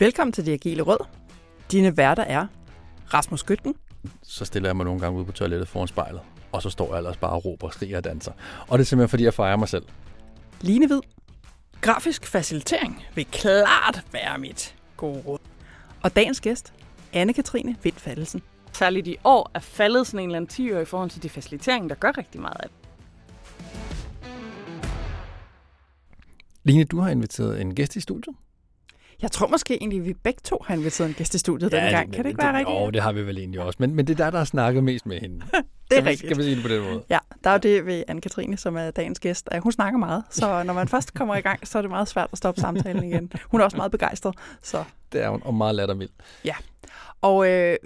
Velkommen til Det Agile Råd. Dine værter er Rasmus Skytten, så stiller jeg mig nogle gange ud på toilettet foran spejlet, og så står jeg ellers bare og råber, skriger og danser. Og det er simpelthen, fordi jeg fejrer mig selv. Line Hvid. Grafisk facilitering vil klart være mit gode råd. Og dagens gæst, Anne-Katrine Vindfaldelsen. Særligt i år er faldet sådan en eller anden 10 år i forhold til de facilitering, der gør rigtig meget af det. Line, du har inviteret en gæst i studiet. Jeg tror måske egentlig, vi begge to har inviteret en gæst i studiet ja, denne gang. Kan det ikke være rigtigt? Jo, det har vi vel egentlig også. Men, men det er der, der har snakket mest med hende. det er rigtigt. Skal vi sige det på den måde? Ja, der er jo det ved Anne-Katrine, som er dagens gæst. Hun snakker meget, så når man først kommer i gang, så er det meget svært at stoppe samtalen igen. Hun er også meget begejstret. Så. Det er hun, og meget lattermild. Ja, og øh,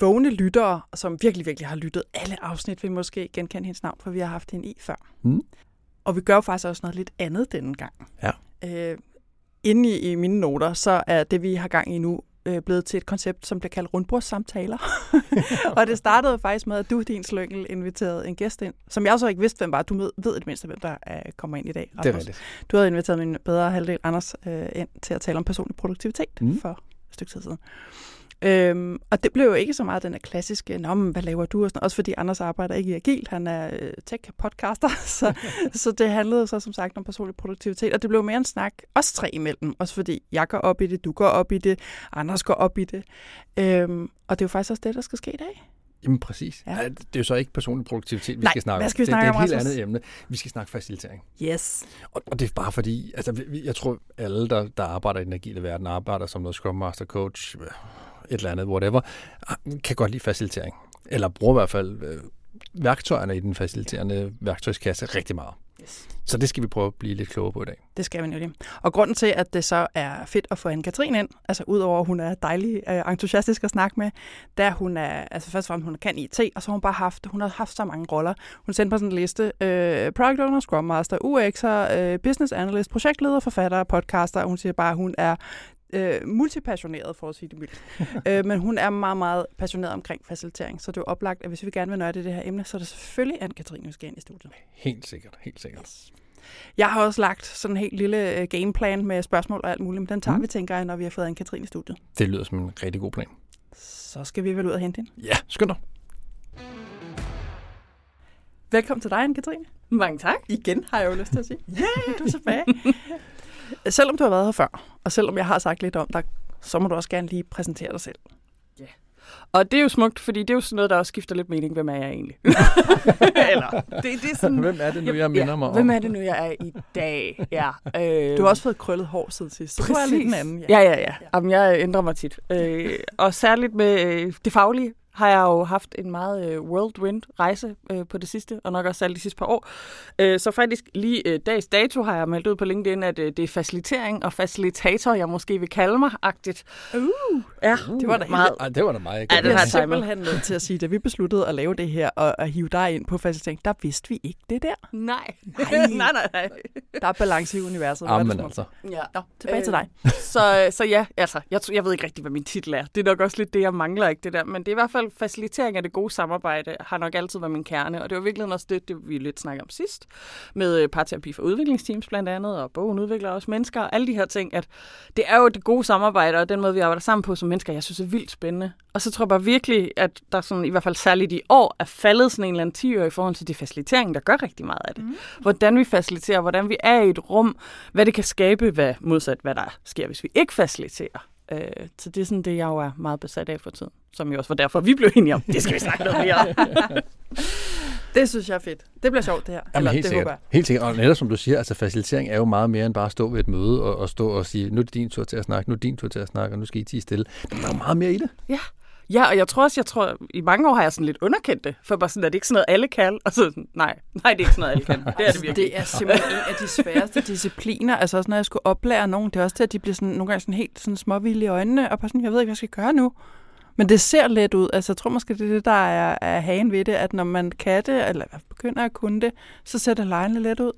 vågne lyttere, som virkelig, virkelig har lyttet alle afsnit, vil måske genkende hendes navn, for vi har haft hende i før. Mm. Og vi gør faktisk også noget lidt andet denne gang. Ja. Øh, inde i, i mine noter, så er det, vi har gang i nu, øh, blevet til et koncept, som bliver kaldt rundbordssamtaler. og det startede faktisk med, at du, din slyngel, inviterede en gæst ind, som jeg så ikke vidste, hvem var. Du ved, ved et mindste, hvem der øh, kommer ind i dag. Det er rigtigt. Du havde inviteret min bedre halvdel, Anders, øh, ind til at tale om personlig produktivitet mm. for et stykke tid siden. Øhm, og det blev jo ikke så meget den klassiske, Nå, men hvad laver du? Og sådan, også fordi Anders arbejder ikke i Agil, han er øh, tech-podcaster, så, så det handlede så som sagt om personlig produktivitet, og det blev mere en snak, os tre imellem, også fordi jeg går op i det, du går op i det, Anders går op i det, øhm, og det er jo faktisk også det, der skal ske i dag. Jamen præcis. Ja. Det er jo så ikke personlig produktivitet, vi Nej, skal snakke hvad skal vi snakke om. Det, det er et helt andet emne. Vi skal snakke facilitering. Yes. Og, og det er bare fordi, altså jeg tror alle, der, der arbejder i den agile verden, arbejder som noget Scrum Master Coach, et eller andet, whatever, kan godt lide facilitering. Eller bruger i hvert fald øh, værktøjerne i den faciliterende værktøjskasse rigtig meget. Yes. Så det skal vi prøve at blive lidt klogere på i dag. Det skal vi nemlig. Og grunden til, at det så er fedt at få Anne-Katrin ind, altså udover at hun er dejlig øh, entusiastisk at snakke med, der hun er, altså først og fremmest hun kan IT, og så har hun bare haft, hun har haft så mange roller. Hun sendte på sådan en liste, øh, Product Owner, Scrum Master, UX'er, øh, Business Analyst, projektleder, forfatter, podcaster, og hun siger bare, at hun er øh, multipassioneret, for at sige det mildt. øh, men hun er meget, meget passioneret omkring facilitering, så det er oplagt, at hvis vi gerne vil nørde det her emne, så er det selvfølgelig Anne-Katrine, ind i studiet. Helt sikkert, helt sikkert. Yes. Jeg har også lagt sådan en helt lille øh, gameplan med spørgsmål og alt muligt, men den tager mm. vi, tænker jeg, når vi har fået Anne-Katrine i studiet. Det lyder som en rigtig god plan. Så skal vi vel ud og hente hende. Ja, skynd dig. Velkommen til dig, Anne-Katrine. Mange tak. Igen har jeg jo lyst til at sige. Ja, yeah, du er tilbage. selvom du har været her før, og selvom jeg har sagt lidt om dig, så må du også gerne lige præsentere dig selv. Ja. Og det er jo smukt, fordi det er jo sådan noget, der også skifter lidt mening. Hvem er jeg egentlig? Eller, det, det er sådan, hvem er det nu, jeg minder ja, mig om? Hvem er det nu, jeg er i dag? Ja, øh, du har også fået krøllet hår siden sidst, så Præcis. du er lidt en anden. Ja, ja, ja. ja. Jamen, jeg ændrer mig tit. Øh, og særligt med øh, det faglige har jeg jo haft en meget øh, whirlwind-rejse øh, på det sidste, og nok også alle de sidste par år. Øh, så faktisk lige øh, dags dato har jeg meldt ud på LinkedIn, at øh, det er facilitering og facilitator, jeg måske vil kalde mig-agtigt. Uh, ja, uh, det var da meget... Ej, det var da meget. Ja, det har simpelthen nødt til at sige, da vi besluttede at lave det her og at hive dig ind på facilitering, der vidste vi ikke det der. Nej. Nej, nej, nej, nej. Der er balance i universet. Jamen altså. Ja. Nå, tilbage øh, til dig. så, så ja, altså, jeg, jeg ved ikke rigtig, hvad min titel er. Det er nok også lidt det, jeg mangler, ikke det der. Men det er i hvert fald facilitering af det gode samarbejde har nok altid været min kerne, og det var virkelig også det, det vi lidt snakkede om sidst, med øh, parterapi for udviklingsteams blandt andet, og bogen udvikler også mennesker, og alle de her ting, at det er jo det gode samarbejde, og den måde, vi arbejder sammen på som mennesker, jeg synes er vildt spændende. Og så tror jeg bare virkelig, at der sådan, i hvert fald særligt i år er faldet sådan en eller anden 10 i forhold til de facilitering, der gør rigtig meget af det. Mm. Hvordan vi faciliterer, hvordan vi er i et rum, hvad det kan skabe, hvad, modsat hvad der sker, hvis vi ikke faciliterer. Øh, så det er sådan det, jeg jo er meget besat af for tiden. Som jo også var derfor, vi blev enige om, det skal vi snakke noget mere om. det synes jeg er fedt. Det bliver sjovt, det her. Jamen, Eller, helt det sikkert. Håber jeg. Helt sikkert. Og netop som du siger, altså facilitering er jo meget mere end bare at stå ved et møde og, og stå og sige, nu er det din tur til at snakke, nu er det din tur til at snakke, og nu skal I tige stille. Der er meget mere i det. Ja, Ja, og jeg tror også, jeg tror, i mange år har jeg sådan lidt underkendt det, for bare sådan, er det ikke sådan noget, alle kan? Og så sådan, nej, nej, det er ikke sådan noget, alle kan. Det er det virkelig. Det er simpelthen en af de sværeste discipliner. Altså også når jeg skulle oplære nogen, det er også til, at de bliver sådan, nogle gange sådan helt sådan småvilde i øjnene, og bare sådan, jeg ved ikke, hvad jeg skal gøre nu. Men det ser let ud. Altså, jeg tror måske, det er det, der er, er hagen ved det, at når man kan det, eller begynder at kunne det, så ser det lejende let ud.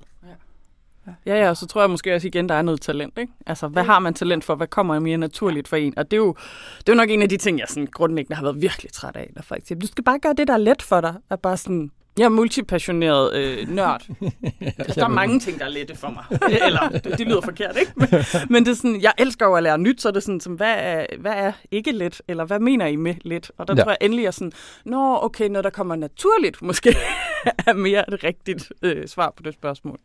Ja. Ja, og så tror jeg måske også igen, der er noget talent. Ikke? Altså, hvad har man talent for? Hvad kommer mere naturligt for en? Og det er jo, det er jo nok en af de ting, jeg sådan grundlæggende har været virkelig træt af. Der faktisk siger, du skal bare gøre det, der er let for dig. At bare sådan, Jeg er multipassioneret øh, nørd. altså, der er mange ting, der er lette for mig. Eller, det, det lyder forkert, ikke? Men, men det er sådan, jeg elsker jo at lære nyt, så er det sådan, som, hvad, er, hvad er ikke let? Eller hvad mener I med let? Og der ja. tror jeg endelig, er sådan, nå, okay, når der kommer naturligt, måske er mere et rigtigt øh, svar på det spørgsmål.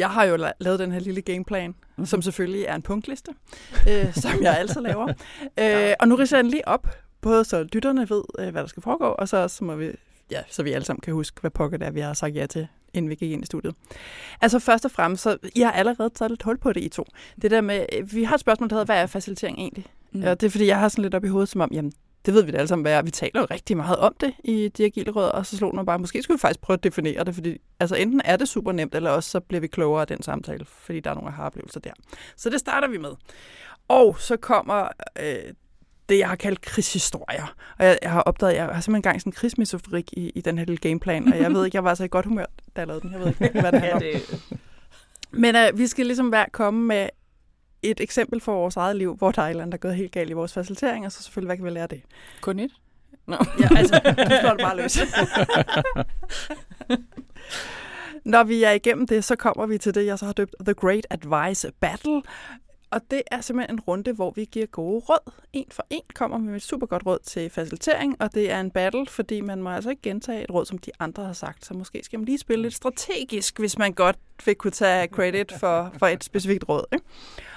Jeg har jo la- lavet den her lille gameplan, mm-hmm. som selvfølgelig er en punktliste, øh, som jeg altid laver. Øh, og nu riser jeg den lige op, både så lytterne ved, øh, hvad der skal foregå, og så også, så må vi, ja, så vi alle sammen kan huske, hvad pokker det er, vi har sagt ja til, inden vi gik ind i studiet. Altså først og fremmest, så I har allerede taget lidt hul på det, I to. Det der med, øh, vi har et spørgsmål, der hedder, hvad er facilitering egentlig? Mm. Og det er fordi, jeg har sådan lidt op i hovedet, som om, jamen, det ved vi da alle sammen, hvad er. Vi taler jo rigtig meget om det i de agile råd, og så slog man bare, måske skulle vi faktisk prøve at definere det, fordi altså enten er det super nemt, eller også så bliver vi klogere af den samtale, fordi der er nogle af oplevelser der. Så det starter vi med. Og så kommer øh, det, jeg har kaldt krigshistorier. Og jeg, jeg har opdaget, jeg har simpelthen gang sådan en krigsmetaforik i, i den her lille gameplan, og jeg ved ikke, jeg var så i godt humør, da jeg lavede den. Jeg ved ikke, hvad det om. Men øh, vi skal ligesom være komme med et eksempel for vores eget liv, hvor der er et eller andet, der er gået helt galt i vores facilitering, og så selvfølgelig, hvad kan vi lære af det? Kun et? Nå. Ja, altså, du slår det bare løs. Når vi er igennem det, så kommer vi til det, jeg så har døbt The Great Advice Battle. Og det er simpelthen en runde, hvor vi giver gode råd. En for en kommer vi med et super godt råd til facilitering, og det er en battle, fordi man må altså ikke gentage et råd, som de andre har sagt. Så måske skal man lige spille lidt strategisk, hvis man godt vil kunne tage credit for, for et specifikt råd. Ikke?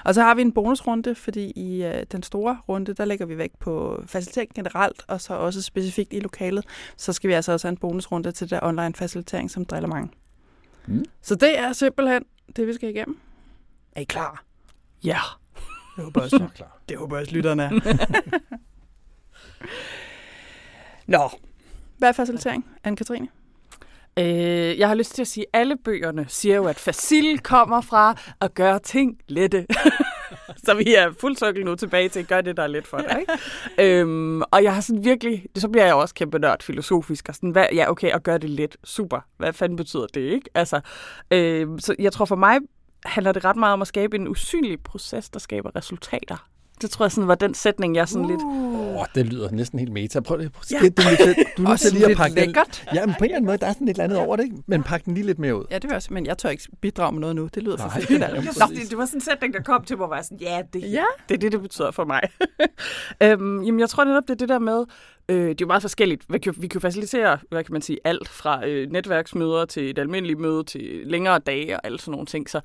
Og så har vi en bonusrunde, fordi i uh, den store runde, der lægger vi væk på facilitering generelt, og så også specifikt i lokalet. Så skal vi altså også have en bonusrunde til der online facilitering, som driller mange. Mm. Så det er simpelthen det, vi skal igennem. Er I klar? Ja. Det håber jeg også, klar. Det håber jeg også, lytterne er. Nå, hvad er facilitering, Anne-Katrine? Øh, jeg har lyst til at sige, at alle bøgerne siger jo, at facil kommer fra at gøre ting lette. så vi er fuld cirkel nu tilbage til at gøre det, der er let for dig. Ikke? øhm, og jeg har sådan virkelig, så bliver jeg også kæmpe nørd filosofisk, og sådan, hvad, ja okay, at gøre det let, super. Hvad fanden betyder det, ikke? Altså, øh, så jeg tror for mig handler det ret meget om at skabe en usynlig proces, der skaber resultater. Det tror jeg sådan var den sætning, jeg sådan uh. lidt... Åh, oh, det lyder næsten helt meta. Prøv det. Ja. Det, du, du, du er lige at pakke lækkert. den. Ja, men på en eller anden måde, der er sådan et eller andet over det, ikke? Men pakke den lige lidt mere ud. Ja, det var også, men jeg tør ikke bidrage med noget nu. Det lyder for Nej. fedt, det det, det var sådan en sætning, der kom til mig, hvor jeg var sådan, ja, det, Ja. det er det, det betyder for mig. øhm, jamen, jeg tror netop, det er det der med, øh, det er jo meget forskelligt. Vi kan, vi kan facilitere, hvad kan man sige, alt fra øh, netværksmøder til et almindeligt møde til længere dage og alt sådan nogle ting. Så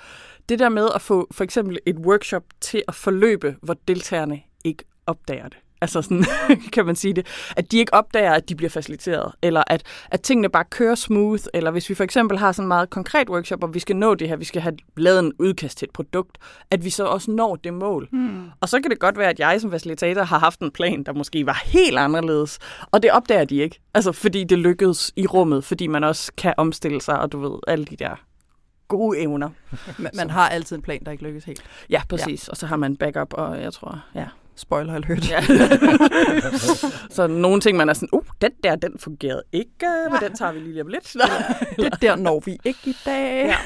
det der med at få for eksempel et workshop til at forløbe, hvor deltagerne ikke opdager det. Altså sådan, kan man sige det. At de ikke opdager, at de bliver faciliteret, eller at, at tingene bare kører smooth, eller hvis vi for eksempel har sådan en meget konkret workshop, og vi skal nå det her, vi skal have lavet en udkast til et produkt, at vi så også når det mål. Hmm. Og så kan det godt være, at jeg som facilitator har haft en plan, der måske var helt anderledes, og det opdager de ikke. Altså fordi det lykkedes i rummet, fordi man også kan omstille sig, og du ved, alle de der gode evner. Man, man har altid en plan, der ikke lykkes helt. Ja, præcis. Ja. Og så har man backup, og jeg tror, ja, Spoiler alert. Ja. så nogle ting, man er sådan, uh, den der, den fungerede ikke, men den tager vi lige om lidt. det der når vi ikke i dag. Ja,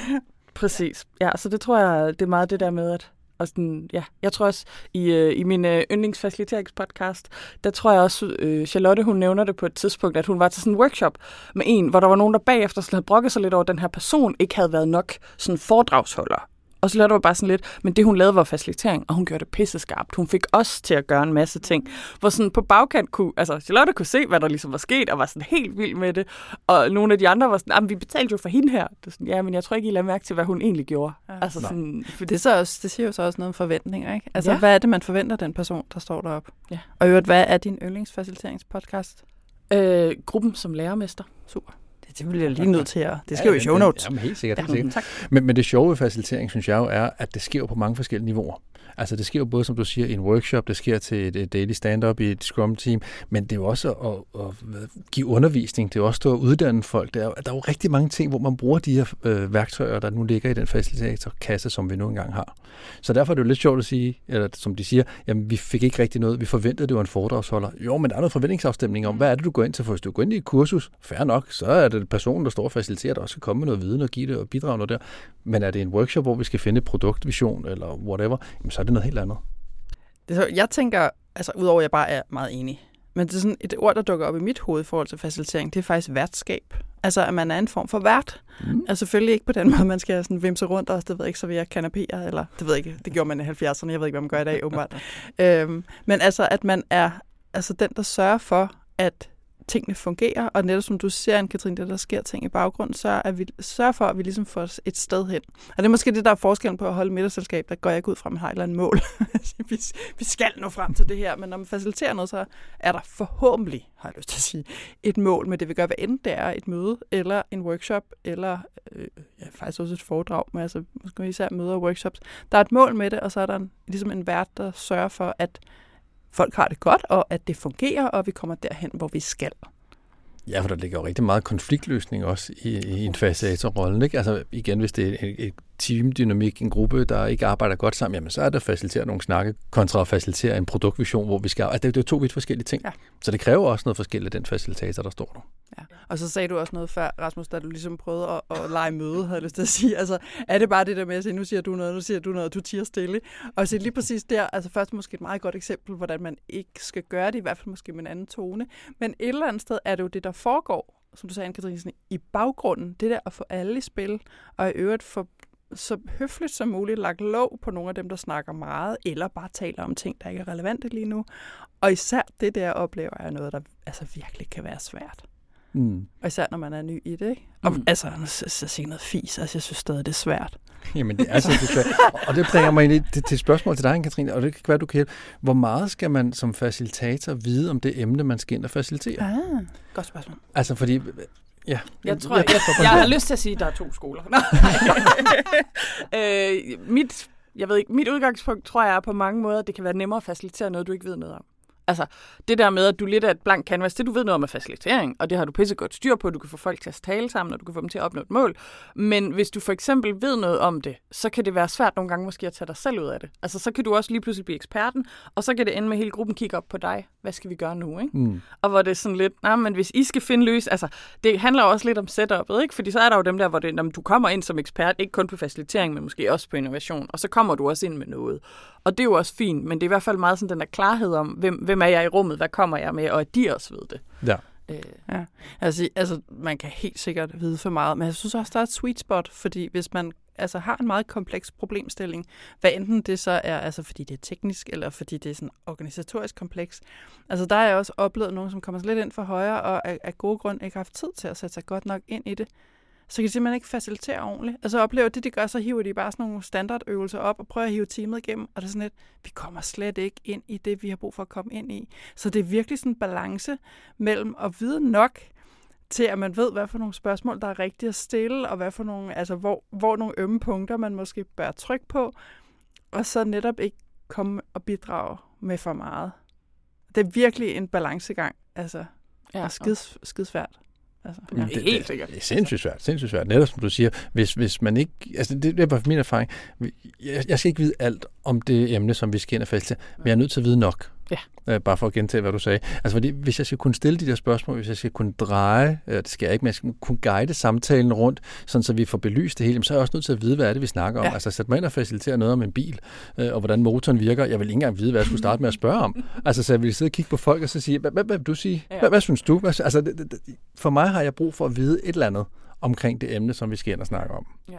præcis. Ja, så det tror jeg, det er meget det der med, at og sådan, ja, jeg tror også, i, øh, i min øh, yndlingsfaciliteringspodcast, der tror jeg også, øh, Charlotte, hun nævner det på et tidspunkt, at hun var til sådan en workshop med en, hvor der var nogen, der bagefter sådan havde brokket sig lidt over, at den her person ikke havde været nok sådan foredragsholder. Og så lavede det var bare sådan lidt, men det hun lavede var facilitering, og hun gjorde det pisse skarpt. Hun fik os til at gøre en masse ting, hvor sådan på bagkant kunne, altså Charlotte kunne se, hvad der ligesom var sket, og var sådan helt vild med det. Og nogle af de andre var sådan, vi betalte jo for hende her. Det er sådan, ja, men jeg tror ikke, I lader mærke til, hvad hun egentlig gjorde. Ja. Altså sådan, For det, er så også, det siger jo så også noget om forventninger, ikke? Altså, Ja. ja. hvad er det, man forventer den person, der står deroppe? Ja. Og i øvrigt, hvad er din yndlingsfaciliteringspodcast? øh, gruppen som lærermester. Super. Det, bliver jeg lige nødt til at... Det skal jo i show notes. Jamen helt sikkert. Ja, helt sikkert. tak. Men, men det sjove ved facilitering, synes jeg jo, er, at det sker på mange forskellige niveauer. Altså det sker jo både, som du siger, i en workshop, det sker til et, daily stand-up i et scrum-team, men det er jo også at, at, give undervisning, det er jo også at uddanne folk. Der er, der er jo rigtig mange ting, hvor man bruger de her øh, værktøjer, der nu ligger i den facilitatorkasse, som vi nu engang har. Så derfor er det jo lidt sjovt at sige, eller som de siger, jamen vi fik ikke rigtig noget, vi forventede, det var en foredragsholder. Jo, men der er noget forventningsafstemning om, hvad er det, du går ind til, for hvis du går ind i et kursus, fair nok, så er det personen, der står og faciliterer, der også skal komme med noget viden og give det og bidrage noget der. Men er det en workshop, hvor vi skal finde produktvision eller whatever, jamen, så er det noget helt andet. Det, så- jeg tænker, altså udover at jeg bare er meget enig, men det er sådan et ord, der dukker op i mit hoved i forhold til facilitering, det er faktisk værtskab. Altså, at man er en form for vært. Mm. Altså, selvfølgelig ikke på den måde, man skal sådan vimse rundt og, det ved jeg ikke, servere kanapéer, eller det ved jeg ikke, det gjorde man i 70'erne, jeg ved ikke, hvad man gør i dag, åbenbart. øhm, men altså, at man er altså den, der sørger for, at tingene fungerer, og netop som du ser, en Katrine, der, der sker ting i baggrunden, så er vi sørger for, at vi ligesom får et sted hen. Og det er måske det, der er forskellen på at holde middagsselskab, der går jeg ikke ud fra, at man har et eller andet mål. vi, vi skal nå frem til det her, men når man faciliterer noget, så er der forhåbentlig, har jeg lyst til at sige, et mål med det, vi gør, hvad end det er et møde, eller en workshop, eller øh, ja, faktisk også et foredrag, men altså måske især møder og workshops. Der er et mål med det, og så er der en, ligesom en vært, der sørger for, at folk har det godt, og at det fungerer, og vi kommer derhen, hvor vi skal. Ja, for der ligger jo rigtig meget konfliktløsning også i, i en facilitatorrollen. Ikke? Altså igen, hvis det er et, et teamdynamik, en gruppe, der ikke arbejder godt sammen, jamen så er det at facilitere nogle snakke, kontra at facilitere en produktvision, hvor vi skal... Altså det, er to vidt forskellige ting. Ja. Så det kræver også noget forskelligt, den facilitator, der står der. Ja. Og så sagde du også noget før, Rasmus, da du ligesom prøvede at, at lege møde, havde jeg lyst til at sige. Altså, er det bare det der med at sige, nu siger du noget, nu siger du noget, du tiger stille. Og så lige præcis der, altså først måske et meget godt eksempel, hvordan man ikke skal gøre det, i hvert fald måske med en anden tone. Men et eller andet sted er det jo det, der foregår, som du sagde, Anne-Katrine, i baggrunden. Det der at få alle i spil, og i øvrigt få så høfligt som muligt lagt lov på nogle af dem, der snakker meget, eller bare taler om ting, der ikke er relevante lige nu. Og især det der oplever er noget, der altså virkelig kan være svært. Mm. Og især når man er ny i det. Ikke? Og, mm. Altså, så, så sige noget fis, altså jeg synes stadig, det er svært. Jamen det er det svært. Og det bringer mig ind til, til spørgsmål til dig, Katrine, og det kan være, du kan hjælpe. Hvor meget skal man som facilitator vide om det emne, man skal ind og facilitere? Ah, godt spørgsmål. Altså fordi Ja. Jeg tror, jeg, jeg, jeg har lyst til at sige, at der er to skoler. øh, mit, jeg ved ikke, mit udgangspunkt tror jeg er på mange måder, at det kan være nemmere at facilitere noget, du ikke ved noget om. Altså, det der med, at du lidt er et blank canvas, det du ved noget om er facilitering, og det har du pisse godt styr på, du kan få folk til at tale sammen, og du kan få dem til at opnå et mål. Men hvis du for eksempel ved noget om det, så kan det være svært nogle gange måske at tage dig selv ud af det. Altså, så kan du også lige pludselig blive eksperten, og så kan det ende med, at hele gruppen kigger op på dig. Hvad skal vi gøre nu, ikke? Mm. Og hvor det er sådan lidt, nej, men hvis I skal finde løs, altså, det handler også lidt om setupet, ikke? Fordi så er der jo dem der, hvor det, når du kommer ind som ekspert, ikke kun på facilitering, men måske også på innovation, og så kommer du også ind med noget. Og det er jo også fint, men det er i hvert fald meget sådan den der klarhed om, hvem, hvem er jeg i rummet, hvad kommer jeg med, og at de også ved det. Ja. Øh. Ja. Altså, altså, man kan helt sikkert vide for meget, men jeg synes også, der er et sweet spot, fordi hvis man altså, har en meget kompleks problemstilling, hvad enten det så er, altså fordi det er teknisk, eller fordi det er sådan organisatorisk kompleks. Altså der har jeg også oplevet nogen, som kommer lidt ind for højre, og af, af gode grund ikke har haft tid til at sætte sig godt nok ind i det så kan de simpelthen ikke facilitere ordentligt. Altså oplever det, de gør, så hiver de bare sådan nogle standardøvelser op og prøver at hive teamet igennem, og det er sådan lidt, vi kommer slet ikke ind i det, vi har brug for at komme ind i. Så det er virkelig sådan en balance mellem at vide nok til, at man ved, hvad for nogle spørgsmål, der er rigtigt at stille, og hvad for nogle, altså hvor, hvor nogle ømme punkter, man måske bør trykke på, og så netop ikke komme og bidrage med for meget. Det er virkelig en balancegang, altså, ja, og skids, skidsvært. Altså, ja. det, helt sikkert. Det er sindssygt svært, sindssygt svært. Netop som du siger, hvis, hvis man ikke... Altså, det, det er bare min erfaring. Jeg, jeg skal ikke vide alt om det emne, som vi skal ind og fælde men jeg er nødt til at vide nok. Ja. Øh, bare for at gentage, hvad du sagde. Altså, fordi hvis jeg skal kunne stille de der spørgsmål, hvis jeg skal kunne dreje, øh, det skal jeg ikke, men jeg skal kunne guide samtalen rundt, sådan så vi får belyst det hele, så er jeg også nødt til at vide, hvad er det, vi snakker om. Ja. Altså, sæt mig ind og facilitere noget om en bil, øh, og hvordan motoren virker. Jeg vil ikke engang vide, hvad jeg skulle starte med at spørge om. Altså, så jeg vil sidde og kigge på folk og så sige, hvad, vil du sige? Hvad, hvad synes du? Altså, for mig har jeg brug for at vide et eller andet omkring det emne, som vi skal ind og snakke om. Ja.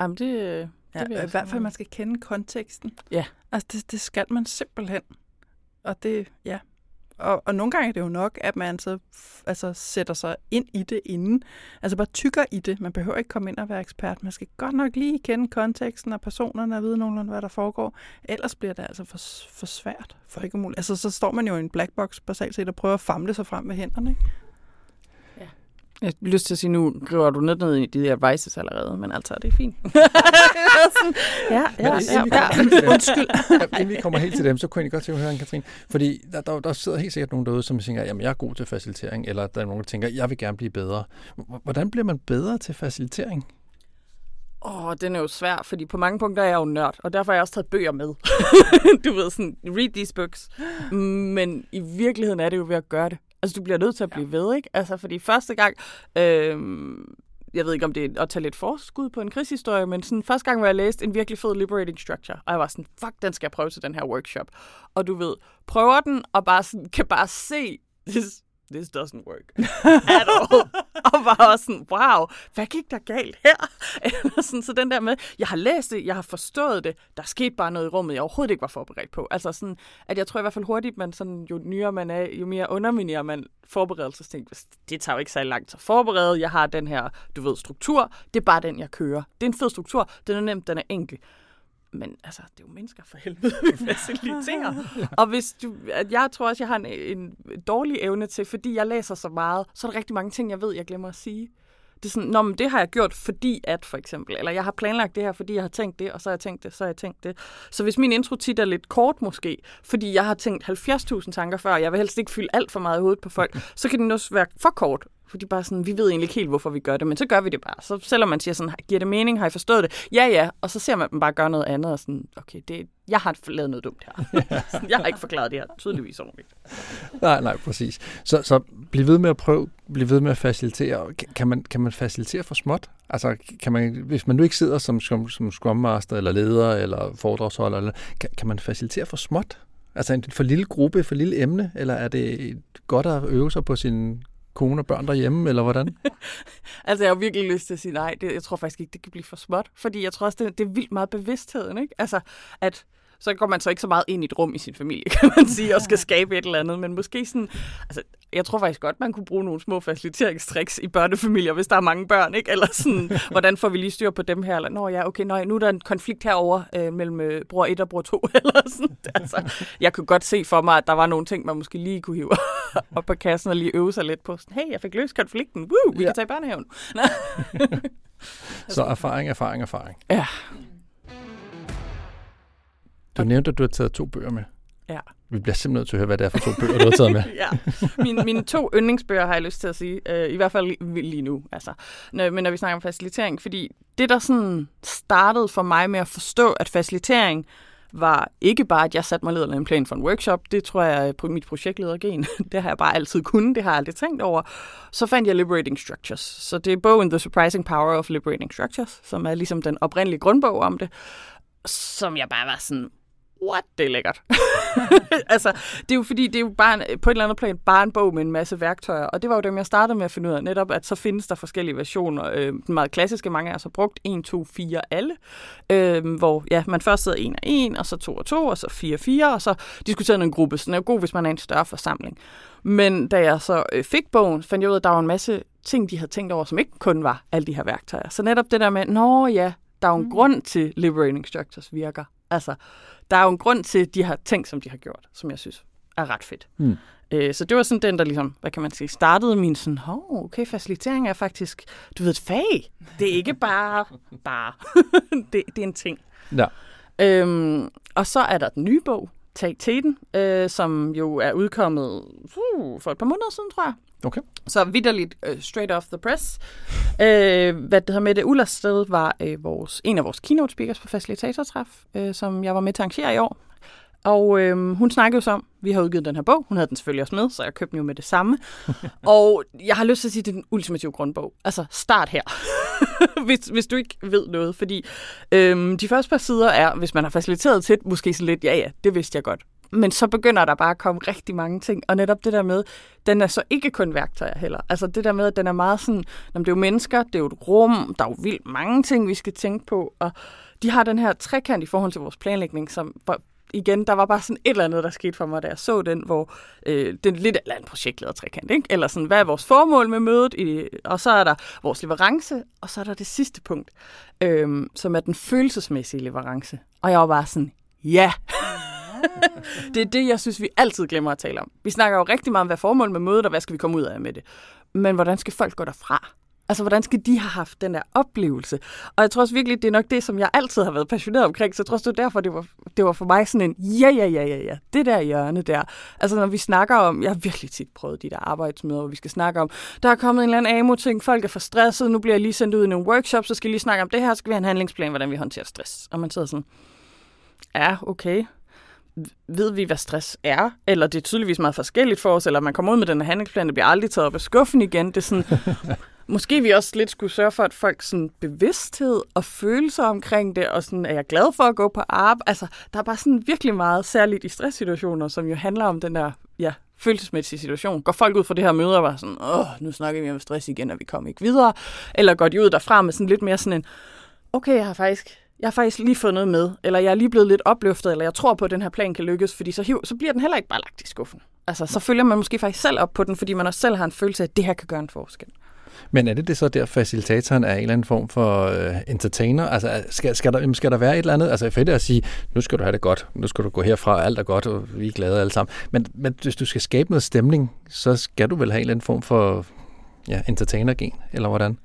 Jamen, det, det ja, I hvert fald, man skal kende konteksten. Ja. Altså, det, det skal man simpelthen. Og det, ja. Og, og nogle gange er det jo nok, at man så altså, sætter sig ind i det inden. Altså bare tykker i det. Man behøver ikke komme ind og være ekspert. Man skal godt nok lige kende konteksten og personerne og vide nogenlunde, hvad der foregår. Ellers bliver det altså for, for svært. For ikke umuligt. Altså så står man jo i en black box basalt set og prøver at famle sig frem med hænderne. Ikke? Jeg har lyst til at sige, nu griber du ned, ned i de advices allerede, men altså, det er fint. ja, ja, ja, ja. Undskyld. inden vi kommer helt til dem, så kunne jeg godt tænke at høre, Katrine, fordi der, der, der sidder helt sikkert nogen derude, som tænker, jamen jeg er god til facilitering, eller der er nogen, der tænker, jeg vil gerne blive bedre. Hvordan bliver man bedre til facilitering? Åh, oh, den er jo svær, fordi på mange punkter er jeg jo nørd, og derfor har jeg også taget bøger med. du ved, sådan, read these books. Men i virkeligheden er det jo ved at gøre det. Altså, du bliver nødt til at blive ja. ved, ikke? Altså, fordi første gang, øh, jeg ved ikke, om det er at tage lidt forskud på en krigshistorie, men sådan første gang, hvor jeg læste en virkelig fed liberating structure, og jeg var sådan, fuck, den skal jeg prøve til den her workshop. Og du ved, prøver den, og bare sådan, kan bare se, this, doesn't work at all. og var også sådan, wow, hvad gik der galt her? Eller sådan, så den der med, jeg har læst det, jeg har forstået det, der skete bare noget i rummet, jeg overhovedet ikke var forberedt på. Altså sådan, at jeg tror i hvert fald hurtigt, man sådan, jo nyere man er, jo mere underminerer man forberedelsesting. Det tager jo ikke så langt at forberede. Jeg har den her, du ved, struktur. Det er bare den, jeg kører. Det er en fed struktur. Den er nemt, den er enkel men altså, det er jo mennesker for helvede, vi faciliterer. og hvis du, at jeg tror også, jeg har en, en dårlig evne til, fordi jeg læser så meget, så er der rigtig mange ting, jeg ved, jeg glemmer at sige. Det er sådan, Nå, men det har jeg gjort, fordi at, for eksempel. Eller jeg har planlagt det her, fordi jeg har tænkt det, og så har jeg tænkt det, så har jeg tænkt det. Så hvis min intro tit er lidt kort måske, fordi jeg har tænkt 70.000 tanker før, og jeg vil helst ikke fylde alt for meget i hovedet på folk, så kan den også være for kort. Fordi bare sådan, vi ved egentlig ikke helt, hvorfor vi gør det, men så gør vi det bare. Så selvom man siger sådan, giver det mening, har I forstået det? Ja, ja. Og så ser man dem bare gøre noget andet, og sådan, okay, det, jeg har lavet noget dumt her. jeg har ikke forklaret det her tydeligvis ordentligt. Nej, nej, præcis. Så, så bliv ved med at prøve, bliv ved med at facilitere. Kan man, kan man facilitere for småt? Altså, kan man, hvis man nu ikke sidder som, som, som Scrum Master, eller leder, eller foredragsholder, eller, kan, kan man facilitere for småt? Altså en for lille gruppe, for lille emne, eller er det godt at øve sig på sin kone og børn derhjemme, eller hvordan? altså, jeg har virkelig lyst til at sige nej. Det, jeg tror faktisk ikke, det kan blive for småt. Fordi jeg tror også, det, det er vildt meget bevidstheden, ikke? Altså, at så går man så ikke så meget ind i et rum i sin familie, kan man sige, og skal skabe et eller andet. Men måske sådan, altså, jeg tror faktisk godt, man kunne bruge nogle små faciliteringstricks i børnefamilier, hvis der er mange børn, ikke? Eller sådan, hvordan får vi lige styr på dem her? Eller, nå ja, okay, nå, nu er der en konflikt herover øh, mellem øh, bror 1 og bror 2, eller sådan. Altså, jeg kunne godt se for mig, at der var nogle ting, man måske lige kunne hive op på kassen og lige øve sig lidt på. Sådan, hey, jeg fik løst konflikten. Woo, vi ja. kan tage i børnehaven. så erfaring, erfaring, erfaring. Ja. Du nævnte, at du har taget to bøger med. Ja. Vi bliver simpelthen nødt til at høre, hvad det er for to bøger, du har taget med. ja, mine, mine to yndlingsbøger har jeg lyst til at sige. Uh, I hvert fald lige nu. Altså. Når, men når vi snakker om facilitering, fordi det, der sådan startede for mig med at forstå, at facilitering var ikke bare, at jeg satte mig leder en plan for en workshop. Det tror jeg er på mit projektledergen. det har jeg bare altid kunnet. Det har jeg aldrig tænkt over. Så fandt jeg Liberating Structures. Så det er bogen The Surprising Power of Liberating Structures, som er ligesom den oprindelige grundbog om det som jeg bare var sådan, what, det er lækkert. altså, det er jo fordi, det er jo bare en, på et eller andet plan bare en bog med en masse værktøjer, og det var jo dem, jeg startede med at finde ud af, netop at så findes der forskellige versioner. Øh, den meget klassiske, mange af os har brugt 1, 2, 4, alle, øh, hvor ja, man først sidder en og en, og så to og to, og så fire og fire, og så diskuterer en gruppe, så den er jo god, hvis man er en større forsamling. Men da jeg så øh, fik bogen, fandt jeg ud af, at der var en masse ting, de havde tænkt over, som ikke kun var alle de her værktøjer. Så netop det der med, nå ja, der er jo en mm. grund til liberating structures virker. Altså, der er jo en grund til de her ting, som de har gjort, som jeg synes er ret fedt. Mm. Øh, så det var sådan den, der ligesom, hvad kan man sige, startede min sådan, oh, okay, facilitering er faktisk, du ved, et fag. Det er ikke bare, bare. det, det er en ting. Ja. Øhm, og så er der den nye bog, Tag Teten, øh, som jo er udkommet uh, for et par måneder siden, tror jeg. Okay. Så vidderligt uh, straight off the press. Uh, hvad det hedder med det Ullersted var uh, vores, en af vores keynote speakers på facilitatortræf, uh, som jeg var med til at arrangere i år. Og øh, hun snakkede jo så om, vi har udgivet den her bog. Hun havde den selvfølgelig også med, så jeg købte den jo med det samme. og jeg har lyst til at sige, at det er den ultimative grundbog. Altså, start her, hvis, hvis du ikke ved noget. Fordi øh, de første par sider er, hvis man har faciliteret til, måske så lidt, ja ja, det vidste jeg godt. Men så begynder der bare at komme rigtig mange ting. Og netop det der med, den er så ikke kun værktøjer heller. Altså det der med, at den er meget sådan, det er jo mennesker, det er jo et rum, der er jo vildt mange ting, vi skal tænke på. Og de har den her trekant i forhold til vores planlægning, som igen, der var bare sådan et eller andet, der skete for mig, da jeg så den, hvor øh, den lidt eller en projektleder trekant, ikke? Eller sådan, hvad er vores formål med mødet? I, og så er der vores leverance, og så er der det sidste punkt, øh, som er den følelsesmæssige leverance. Og jeg var bare sådan, ja! Det er det, jeg synes, vi altid glemmer at tale om. Vi snakker jo rigtig meget om, hvad formålet med mødet, og hvad skal vi komme ud af med det. Men hvordan skal folk gå derfra? Altså, hvordan skal de have haft den der oplevelse? Og jeg tror også virkelig, det er nok det, som jeg altid har været passioneret omkring, så jeg tror også, det var derfor, det var, det var for mig sådan en, ja, ja, ja, ja, ja, det der hjørne der. Altså, når vi snakker om, jeg har virkelig tit prøvet de der arbejdsmøder, hvor vi skal snakke om, der er kommet en eller anden AMO-ting, folk er for stresset, nu bliver jeg lige sendt ud i nogle workshops, så skal jeg lige snakke om det her, så skal vi have en handlingsplan, hvordan vi håndterer stress. Og man sidder sådan, ja, okay, ved vi, hvad stress er, eller det er tydeligvis meget forskelligt for os, eller man kommer ud med den her handlingsplan, det bliver aldrig taget op af skuffen igen. Det er sådan, måske vi også lidt skulle sørge for, at folk sådan bevidsthed og følelser omkring det, og sådan, er jeg glad for at gå på arbejde? Altså, der er bare sådan virkelig meget, særligt i stresssituationer, som jo handler om den der, ja, følelsesmæssige situation. Går folk ud fra det her møde og var sådan, åh, nu snakker vi om stress igen, og vi kommer ikke videre? Eller går de ud derfra med sådan lidt mere sådan en, okay, jeg har faktisk jeg har faktisk lige fået noget med, eller jeg er lige blevet lidt opløftet, eller jeg tror på, at den her plan kan lykkes, fordi så, hiv, så bliver den heller ikke bare lagt i skuffen. Altså, så følger man måske faktisk selv op på den, fordi man også selv har en følelse af, at det her kan gøre en forskel. Men er det det så der, facilitatoren er en eller anden form for uh, entertainer? Altså, skal, skal, der, skal der være et eller andet? Altså, fedt at sige, nu skal du have det godt, nu skal du gå herfra, alt er godt, og vi er glade alle sammen. Men, men hvis du skal skabe noget stemning, så skal du vel have en eller anden form for ja, entertainer-gen, eller hvordan?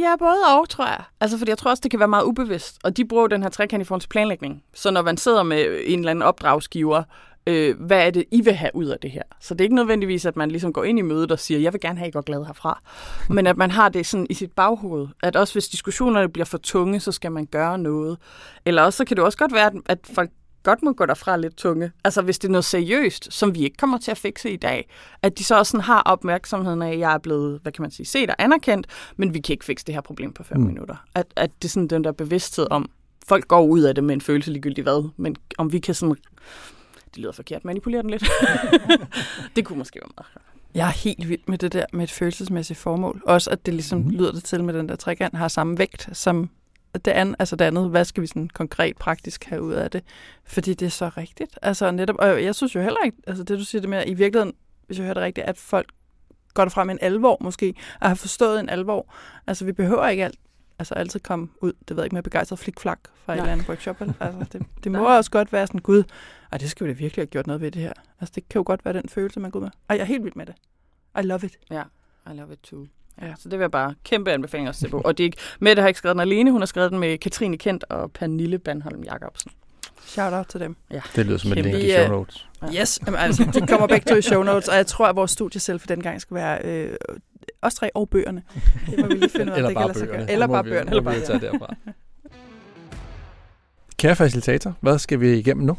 Ja, både og, tror jeg. Altså, fordi jeg tror også, det kan være meget ubevidst. Og de bruger den her trekant i forhold til planlægning. Så når man sidder med en eller anden opdragsgiver, øh, hvad er det, I vil have ud af det her? Så det er ikke nødvendigvis, at man ligesom går ind i mødet og siger, jeg vil gerne have, at I går glad herfra. Men at man har det sådan i sit baghoved, at også hvis diskussionerne bliver for tunge, så skal man gøre noget. Eller også så kan det også godt være, at folk godt må gå derfra lidt tunge. Altså hvis det er noget seriøst, som vi ikke kommer til at fikse i dag, at de så også sådan har opmærksomheden af, at jeg er blevet, hvad kan man sige, set og anerkendt, men vi kan ikke fikse det her problem på fem mm. minutter. At, at det er sådan den der bevidsthed om, folk går ud af det med en følelse ligegyldigt hvad, men om vi kan sådan, det lyder forkert, manipulere den lidt. det kunne måske være meget jeg er helt vild med det der med et følelsesmæssigt formål. Også at det ligesom mm. lyder det til med den der trekant har samme vægt som det andet, altså det andet, hvad skal vi sådan konkret praktisk have ud af det? Fordi det er så rigtigt. Altså netop, og jeg synes jo heller ikke, altså det du siger det med, i virkeligheden, hvis jeg hører det rigtigt, at folk går derfra med en alvor måske, og har forstået en alvor. Altså vi behøver ikke alt, altså altid komme ud, det ved jeg ikke, med begejstret flikflak fra Nej. et eller andet workshop. Altså, det, det må også godt være sådan, gud, og det skal vi da virkelig have gjort noget ved det her. Altså det kan jo godt være den følelse, man går med. Og jeg er helt vild med det. I love it. Ja, I love it too. Ja, så det vil jeg bare kæmpe anbefalinger at se på. Og det er ikke, Mette har ikke skrevet den alene, hun har skrevet den med Katrine Kent og Pernille Bandholm Jacobsen. Shout out til dem. Ja. Det lyder som en link i show notes. Ja. Yes, Jamen, altså, de kommer begge to i show notes, og jeg tror, at vores studie selv for den gang skal være øh, os tre og bøgerne. Det må vi lige finde ud af, Eller det bare bøgerne. Eller bare bøgerne. Eller bare bøgerne. Kære facilitator, hvad skal vi igennem nu?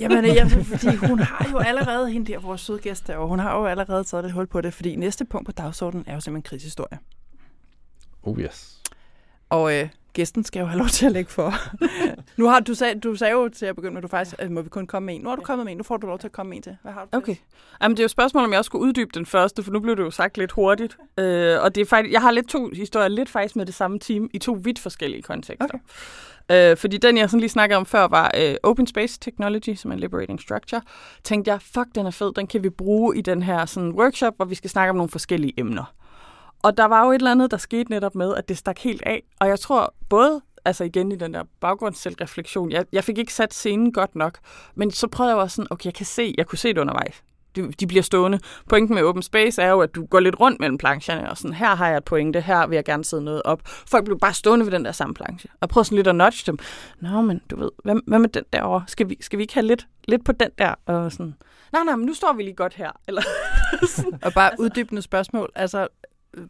Jamen, jamen, fordi hun har jo allerede, hende der, vores søde gæst og hun har jo allerede taget et hul på det, fordi næste punkt på dagsordenen er jo simpelthen krigshistorie. Oh yes. Og øh, gæsten skal jo have lov til at lægge for. nu har du sagde, du sagde jo til at begynde med, at du faktisk at må vi kun komme med en. Nu har du kommet med en. Nu får du lov til at komme med en til. Hvad har du Okay. Jamen, det er jo et spørgsmål, om jeg også skulle uddybe den første, for nu blev det jo sagt lidt hurtigt. Øh, og det er faktisk, jeg har lidt to historier, lidt faktisk med det samme team, i to vidt forskellige kontekster. Okay. Øh, fordi den, jeg sådan lige snakkede om før, var øh, Open Space Technology, som er Liberating Structure. Tænkte jeg, fuck, den er fed, den kan vi bruge i den her sådan, workshop, hvor vi skal snakke om nogle forskellige emner. Og der var jo et eller andet, der skete netop med, at det stak helt af. Og jeg tror både, altså igen i den der baggrundsselvreflektion, jeg, jeg fik ikke sat scenen godt nok, men så prøvede jeg også sådan, okay, jeg kan se, jeg kunne se det undervejs de, de bliver stående. Pointen med open space er jo, at du går lidt rundt mellem plancherne, og sådan, her har jeg et pointe, her vil jeg gerne sidde noget op. Folk bliver bare stående ved den der samme planche, og prøv sådan lidt at nudge dem. Nå, men du ved, hvad, hvad med den derovre? Skal vi, skal vi ikke have lidt, lidt på den der? Og sådan, nej, nej, men nu står vi lige godt her. Eller og bare uddybende spørgsmål. Altså,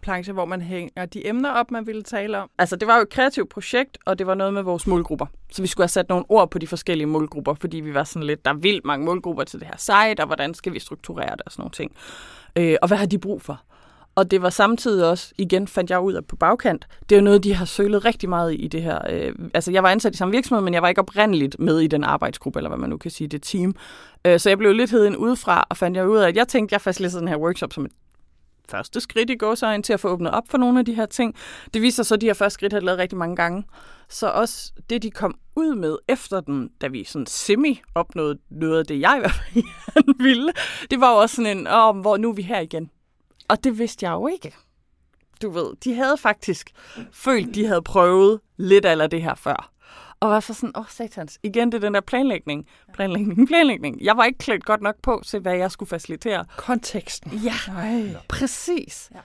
planche, hvor man hænger de emner op, man ville tale om? Altså, det var jo et kreativt projekt, og det var noget med vores målgrupper. Så vi skulle have sat nogle ord på de forskellige målgrupper, fordi vi var sådan lidt, der er vildt mange målgrupper til det her site, og hvordan skal vi strukturere det og sådan nogle ting. Øh, og hvad har de brug for? Og det var samtidig også, igen fandt jeg ud af på bagkant, det er jo noget, de har sølet rigtig meget i det her. Øh, altså, jeg var ansat i samme virksomhed, men jeg var ikke oprindeligt med i den arbejdsgruppe, eller hvad man nu kan sige, det team. Øh, så jeg blev lidt heden udefra, og fandt jeg ud af, at jeg tænkte, jeg faciliterede den her workshop som et første skridt i gåsøjen til at få åbnet op for nogle af de her ting. Det viser sig så, at de her første skridt har lavet rigtig mange gange. Så også det, de kom ud med efter den, da vi sådan semi opnåede noget af det, jeg i hvert fald ville, det var jo også sådan en, åh, hvor nu er vi her igen. Og det vidste jeg jo ikke. Du ved, de havde faktisk følt, de havde prøvet lidt af det her før. Og var så sådan, åh oh, satans, igen det er den der planlægning, planlægning, planlægning. Jeg var ikke klædt godt nok på til, hvad jeg skulle facilitere. Konteksten. Ja, Nej. præcis. Ja.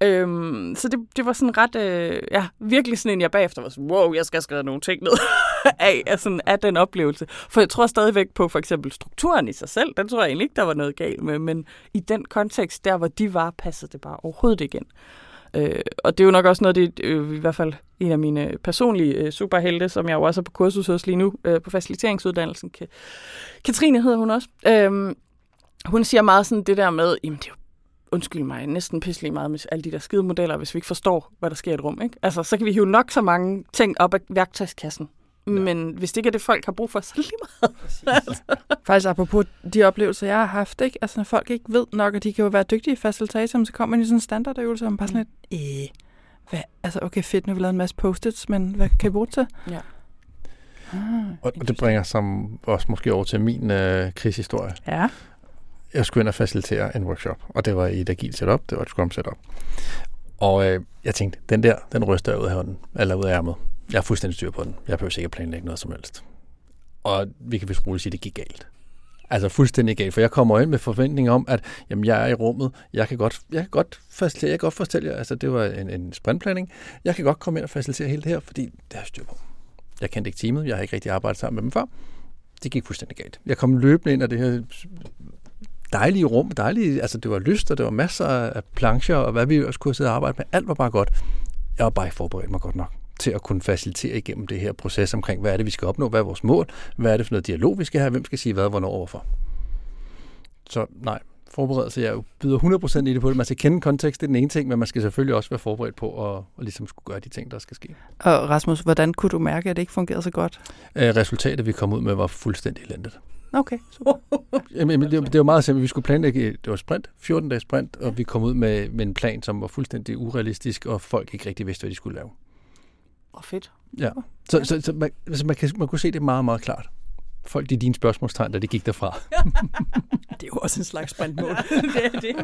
Øhm, så det, det var sådan ret, øh, ja, virkelig sådan en, jeg bagefter var sådan, wow, jeg skal skrive nogle ting ned af, af, sådan, af den oplevelse. For jeg tror stadigvæk på for eksempel strukturen i sig selv, den tror jeg egentlig ikke, der var noget galt med, men i den kontekst, der hvor de var, passede det bare overhovedet igen. Øh, og det er jo nok også noget, det øh, i hvert fald en af mine personlige øh, superhelte, som jeg jo også er på kursus hos lige nu, øh, på faciliteringsuddannelsen. Katrine hedder hun også. Øh, hun siger meget sådan det der med, jamen det er jo undskyld mig, næsten pisselig meget med alle de der skide modeller, hvis vi ikke forstår, hvad der sker i et rum. Ikke? Altså, så kan vi hive nok så mange ting op af værktøjskassen. Ja. Men hvis det ikke er det, folk har brug for, så lige meget. altså. Faktisk apropos de oplevelser, jeg har haft, ikke? Altså, når folk ikke ved nok, at de kan jo være dygtige facilitatorer, så kommer man i sådan en standardøvelse, og man bare sådan lidt, øh, hvad? Altså, okay, fedt, nu har vi lavet en masse post-its, men hvad kan vi bruge til? Ja. Ah, og det bringer som også måske over til min øh, krigshistorie. Ja. Jeg skulle ind og facilitere en workshop, og det var i et agilt setup, det var et scrum setup. Og øh, jeg tænkte, den der, den ryster jeg ud af hånden, eller ud af ærmet. Jeg er fuldstændig styr på den. Jeg behøver sikkert planlægge noget som helst. Og vi kan vist roligt sige, at det gik galt. Altså fuldstændig galt, for jeg kommer ind med forventning om, at jamen, jeg er i rummet, jeg kan godt, jeg kan godt facilitere, jeg kan godt fortælle jer, altså det var en, en sprintplanning, jeg kan godt komme ind og facilitere hele det her, fordi det har jeg styr på. Jeg kendte ikke teamet, jeg har ikke rigtig arbejdet sammen med dem før. Det gik fuldstændig galt. Jeg kom løbende ind af det her dejlige rum, dejlige, altså det var lyst, og det var masser af plancher, og hvad vi også kunne sidde og arbejde med. Alt var bare godt. Jeg var bare ikke forberedt mig godt nok til at kunne facilitere igennem det her proces omkring, hvad er det, vi skal opnå, hvad er vores mål, hvad er det for noget dialog, vi skal have, hvem skal sige hvad, hvornår, hvorfor. Så nej, forberedelse, jeg byder 100% i det på det. Man skal kende kontekst, det er den ene ting, men man skal selvfølgelig også være forberedt på at, at ligesom skulle gøre de ting, der skal ske. Og Rasmus, hvordan kunne du mærke, at det ikke fungerede så godt? Resultatet, vi kom ud med, var fuldstændig elendigt. Okay, super. Jamen, det, det var meget simpelt. Vi skulle planlægge, det var sprint, 14 dages sprint, og vi kom ud med, med en plan, som var fuldstændig urealistisk, og folk ikke rigtig vidste, hvad de skulle lave. Oh, fedt. Ja, så, så, så man, altså man, kan, man kunne se det meget, meget klart. Folk, det er dine spørgsmålstegn, da de gik derfra. det er jo også en slags sprintmål. det er det.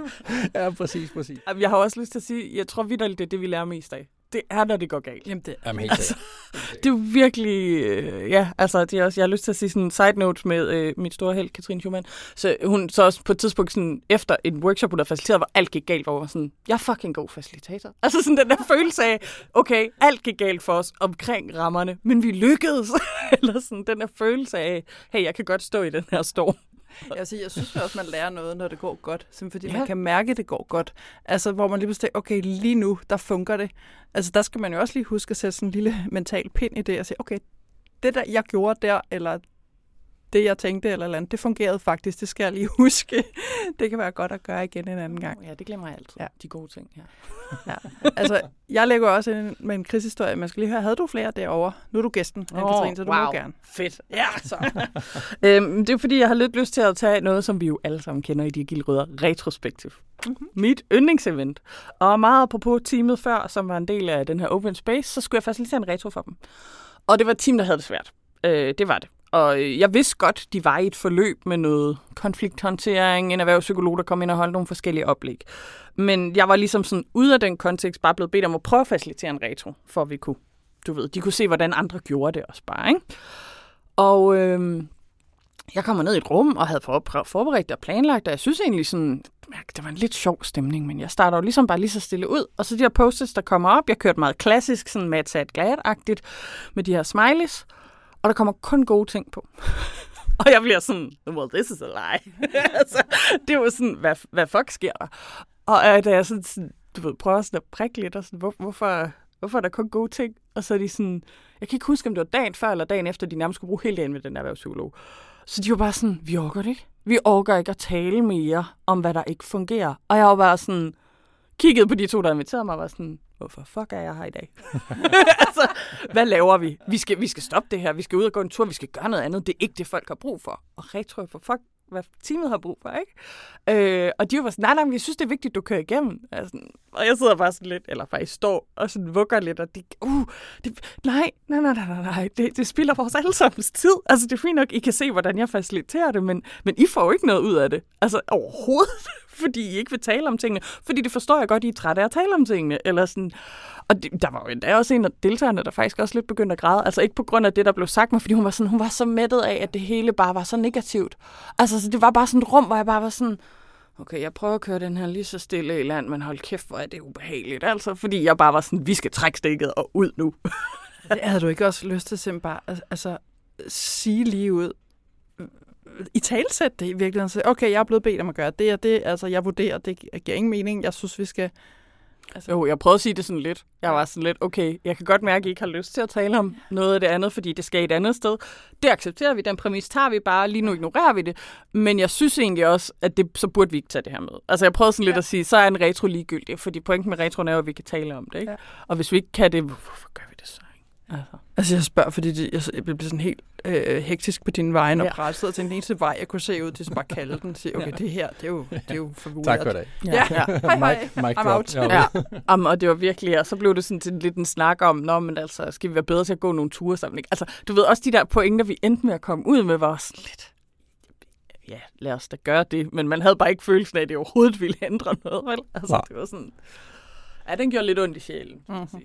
Ja, præcis, præcis. Jeg har også lyst til at sige, jeg tror vidderligt, det er det, vi lærer mest af det er, når det går galt. Jamen, det, Jamen, helt altså, det er jo virkelig, øh, ja, altså, det er også, jeg har lyst til at sige sådan en side note med øh, mit store held, Katrine Schumann. Så hun så også på et tidspunkt sådan, efter en workshop, hun havde faciliteret, hvor alt gik galt, hvor hun var sådan, jeg er fucking god facilitator. Altså sådan den der følelse af, okay, alt gik galt for os omkring rammerne, men vi lykkedes. Eller sådan den der følelse af, hey, jeg kan godt stå i den her storm. Jeg, sige, jeg synes også, man lærer noget, når det går godt. Simpelthen fordi ja. man kan mærke, at det går godt. Altså, hvor man lige pludselig okay, lige nu, der fungerer det. Altså, der skal man jo også lige huske at sætte sådan en lille mental pind i det, og sige, okay, det der, jeg gjorde der, eller det, jeg tænkte eller, eller andet, det fungerede faktisk. Det skal jeg lige huske. Det kan være godt at gøre igen en anden gang. Ja, det glemmer jeg altid. Ja. De gode ting, ja. ja. Altså, jeg lægger også ind med en krigshistorie. Man skal lige høre, havde du flere derovre? Nu er du gæsten, oh, Katrine, så du wow. må gerne. Fedt. Ja, så. øhm, det er fordi, jeg har lidt lyst til at tage noget, som vi jo alle sammen kender i de agile rødder, retrospektiv. Mm-hmm. Mit yndlingsevent. Og meget på teamet før, som var en del af den her open space, så skulle jeg facilitere en retro for dem. Og det var et team, der havde det svært. Øh, det var det. Og øh, jeg vidste godt, de var i et forløb med noget konflikthåndtering, en erhvervspsykolog, der kom ind og holdt nogle forskellige oplæg. Men jeg var ligesom sådan ude af den kontekst bare blevet bedt om at prøve at facilitere en retro, for at vi kunne, du ved, de kunne se, hvordan andre gjorde det også bare, ikke? Og øhm, jeg kommer ned i et rum og havde forberedt og planlagt, og jeg synes egentlig sådan, det var en lidt sjov stemning, men jeg starter jo ligesom bare lige så stille ud. Og så de her posts, der kommer op, jeg kørte meget klassisk, sådan med et glad med de her smileys og der kommer kun gode ting på. og jeg bliver sådan, well, this is a lie. altså, det var sådan, hvad, hvad fuck sker der? Og øh, da jeg sådan, sådan, du ved, prøver sådan at prikke lidt, og sådan, hvor, hvorfor, hvorfor er der kun gode ting? Og så er de sådan, jeg kan ikke huske, om det var dagen før eller dagen efter, de nærmest skulle bruge hele dagen med den erhvervspsykolog. Så de var bare sådan, vi orker det ikke. Vi orker ikke at tale mere om, hvad der ikke fungerer. Og jeg var bare sådan, kiggede på de to, der inviterede mig, og var sådan, hvorfor fuck er jeg her i dag? altså, hvad laver vi? Vi skal, vi skal stoppe det her, vi skal ud og gå en tur, vi skal gøre noget andet. Det er ikke det, folk har brug for. Og retro for fuck, hvad teamet har brug for, ikke? Øh, og de var sådan, nej, nej, vi jeg synes, det er vigtigt, du kører igennem. Altså, og jeg sidder bare sådan lidt, eller faktisk står og sådan vugger lidt, og de, uh, de, nej, nej, nej, nej, nej, det, det spilder vores allesammens tid. Altså, det er fint nok, I kan se, hvordan jeg faciliterer det, men, men I får jo ikke noget ud af det. Altså, overhovedet fordi I ikke vil tale om tingene. Fordi det forstår jeg godt, I er trætte af at tale om tingene. Eller sådan. Og det, der var jo endda også en af deltagerne, der faktisk også lidt begyndte at græde. Altså ikke på grund af det, der blev sagt, men fordi hun var, sådan, hun var så mættet af, at det hele bare var så negativt. Altså så det var bare sådan et rum, hvor jeg bare var sådan, okay, jeg prøver at køre den her lige så stille i land, men hold kæft, hvor er det ubehageligt. Altså, fordi jeg bare var sådan, vi skal trække stikket og ud nu. det havde du ikke også lyst til simpelthen bare, altså, sige lige ud, i talsæt det i virkeligheden. Så, okay, jeg er blevet bedt om at gøre det og det. Altså, jeg vurderer, det giver ingen mening. Jeg synes, vi skal Altså. Jo, jeg prøvede at sige det sådan lidt. Jeg var sådan lidt, okay, jeg kan godt mærke, at I ikke har lyst til at tale om noget af det andet, fordi det skal et andet sted. Det accepterer vi, den præmis tager vi bare, lige nu ignorerer vi det. Men jeg synes egentlig også, at det, så burde vi ikke tage det her med. Altså jeg prøvede sådan lidt ja. at sige, så er en retro ligegyldig, fordi pointen med retroen er jo, at vi kan tale om det. Ikke? Ja. Og hvis vi ikke kan det, hvorfor gør vi det så? Altså. Altså jeg spørger, fordi det, jeg, jeg bliver sådan helt øh, hektisk på din vej, og ja. presset til den eneste vej, jeg kunne se ud, det er bare kalde den og sige, okay, ja. det her, det er jo, det er jo for Tak for det. Ja, ja. ja. hej, hej, Mike, I'm out. Ja. Um, og det var virkelig, og så blev det sådan til lidt en snak om, nå, men altså, skal vi være bedre til at gå nogle ture sammen? Ikke? Altså, du ved, også de der pointer, vi endte med at komme ud med, var sådan lidt, ja, lad os da gøre det, men man havde bare ikke følelsen af, at det overhovedet ville ændre noget, vel? Altså, ja. det var sådan, ja, den gjorde lidt ondt i sjælen, mm-hmm.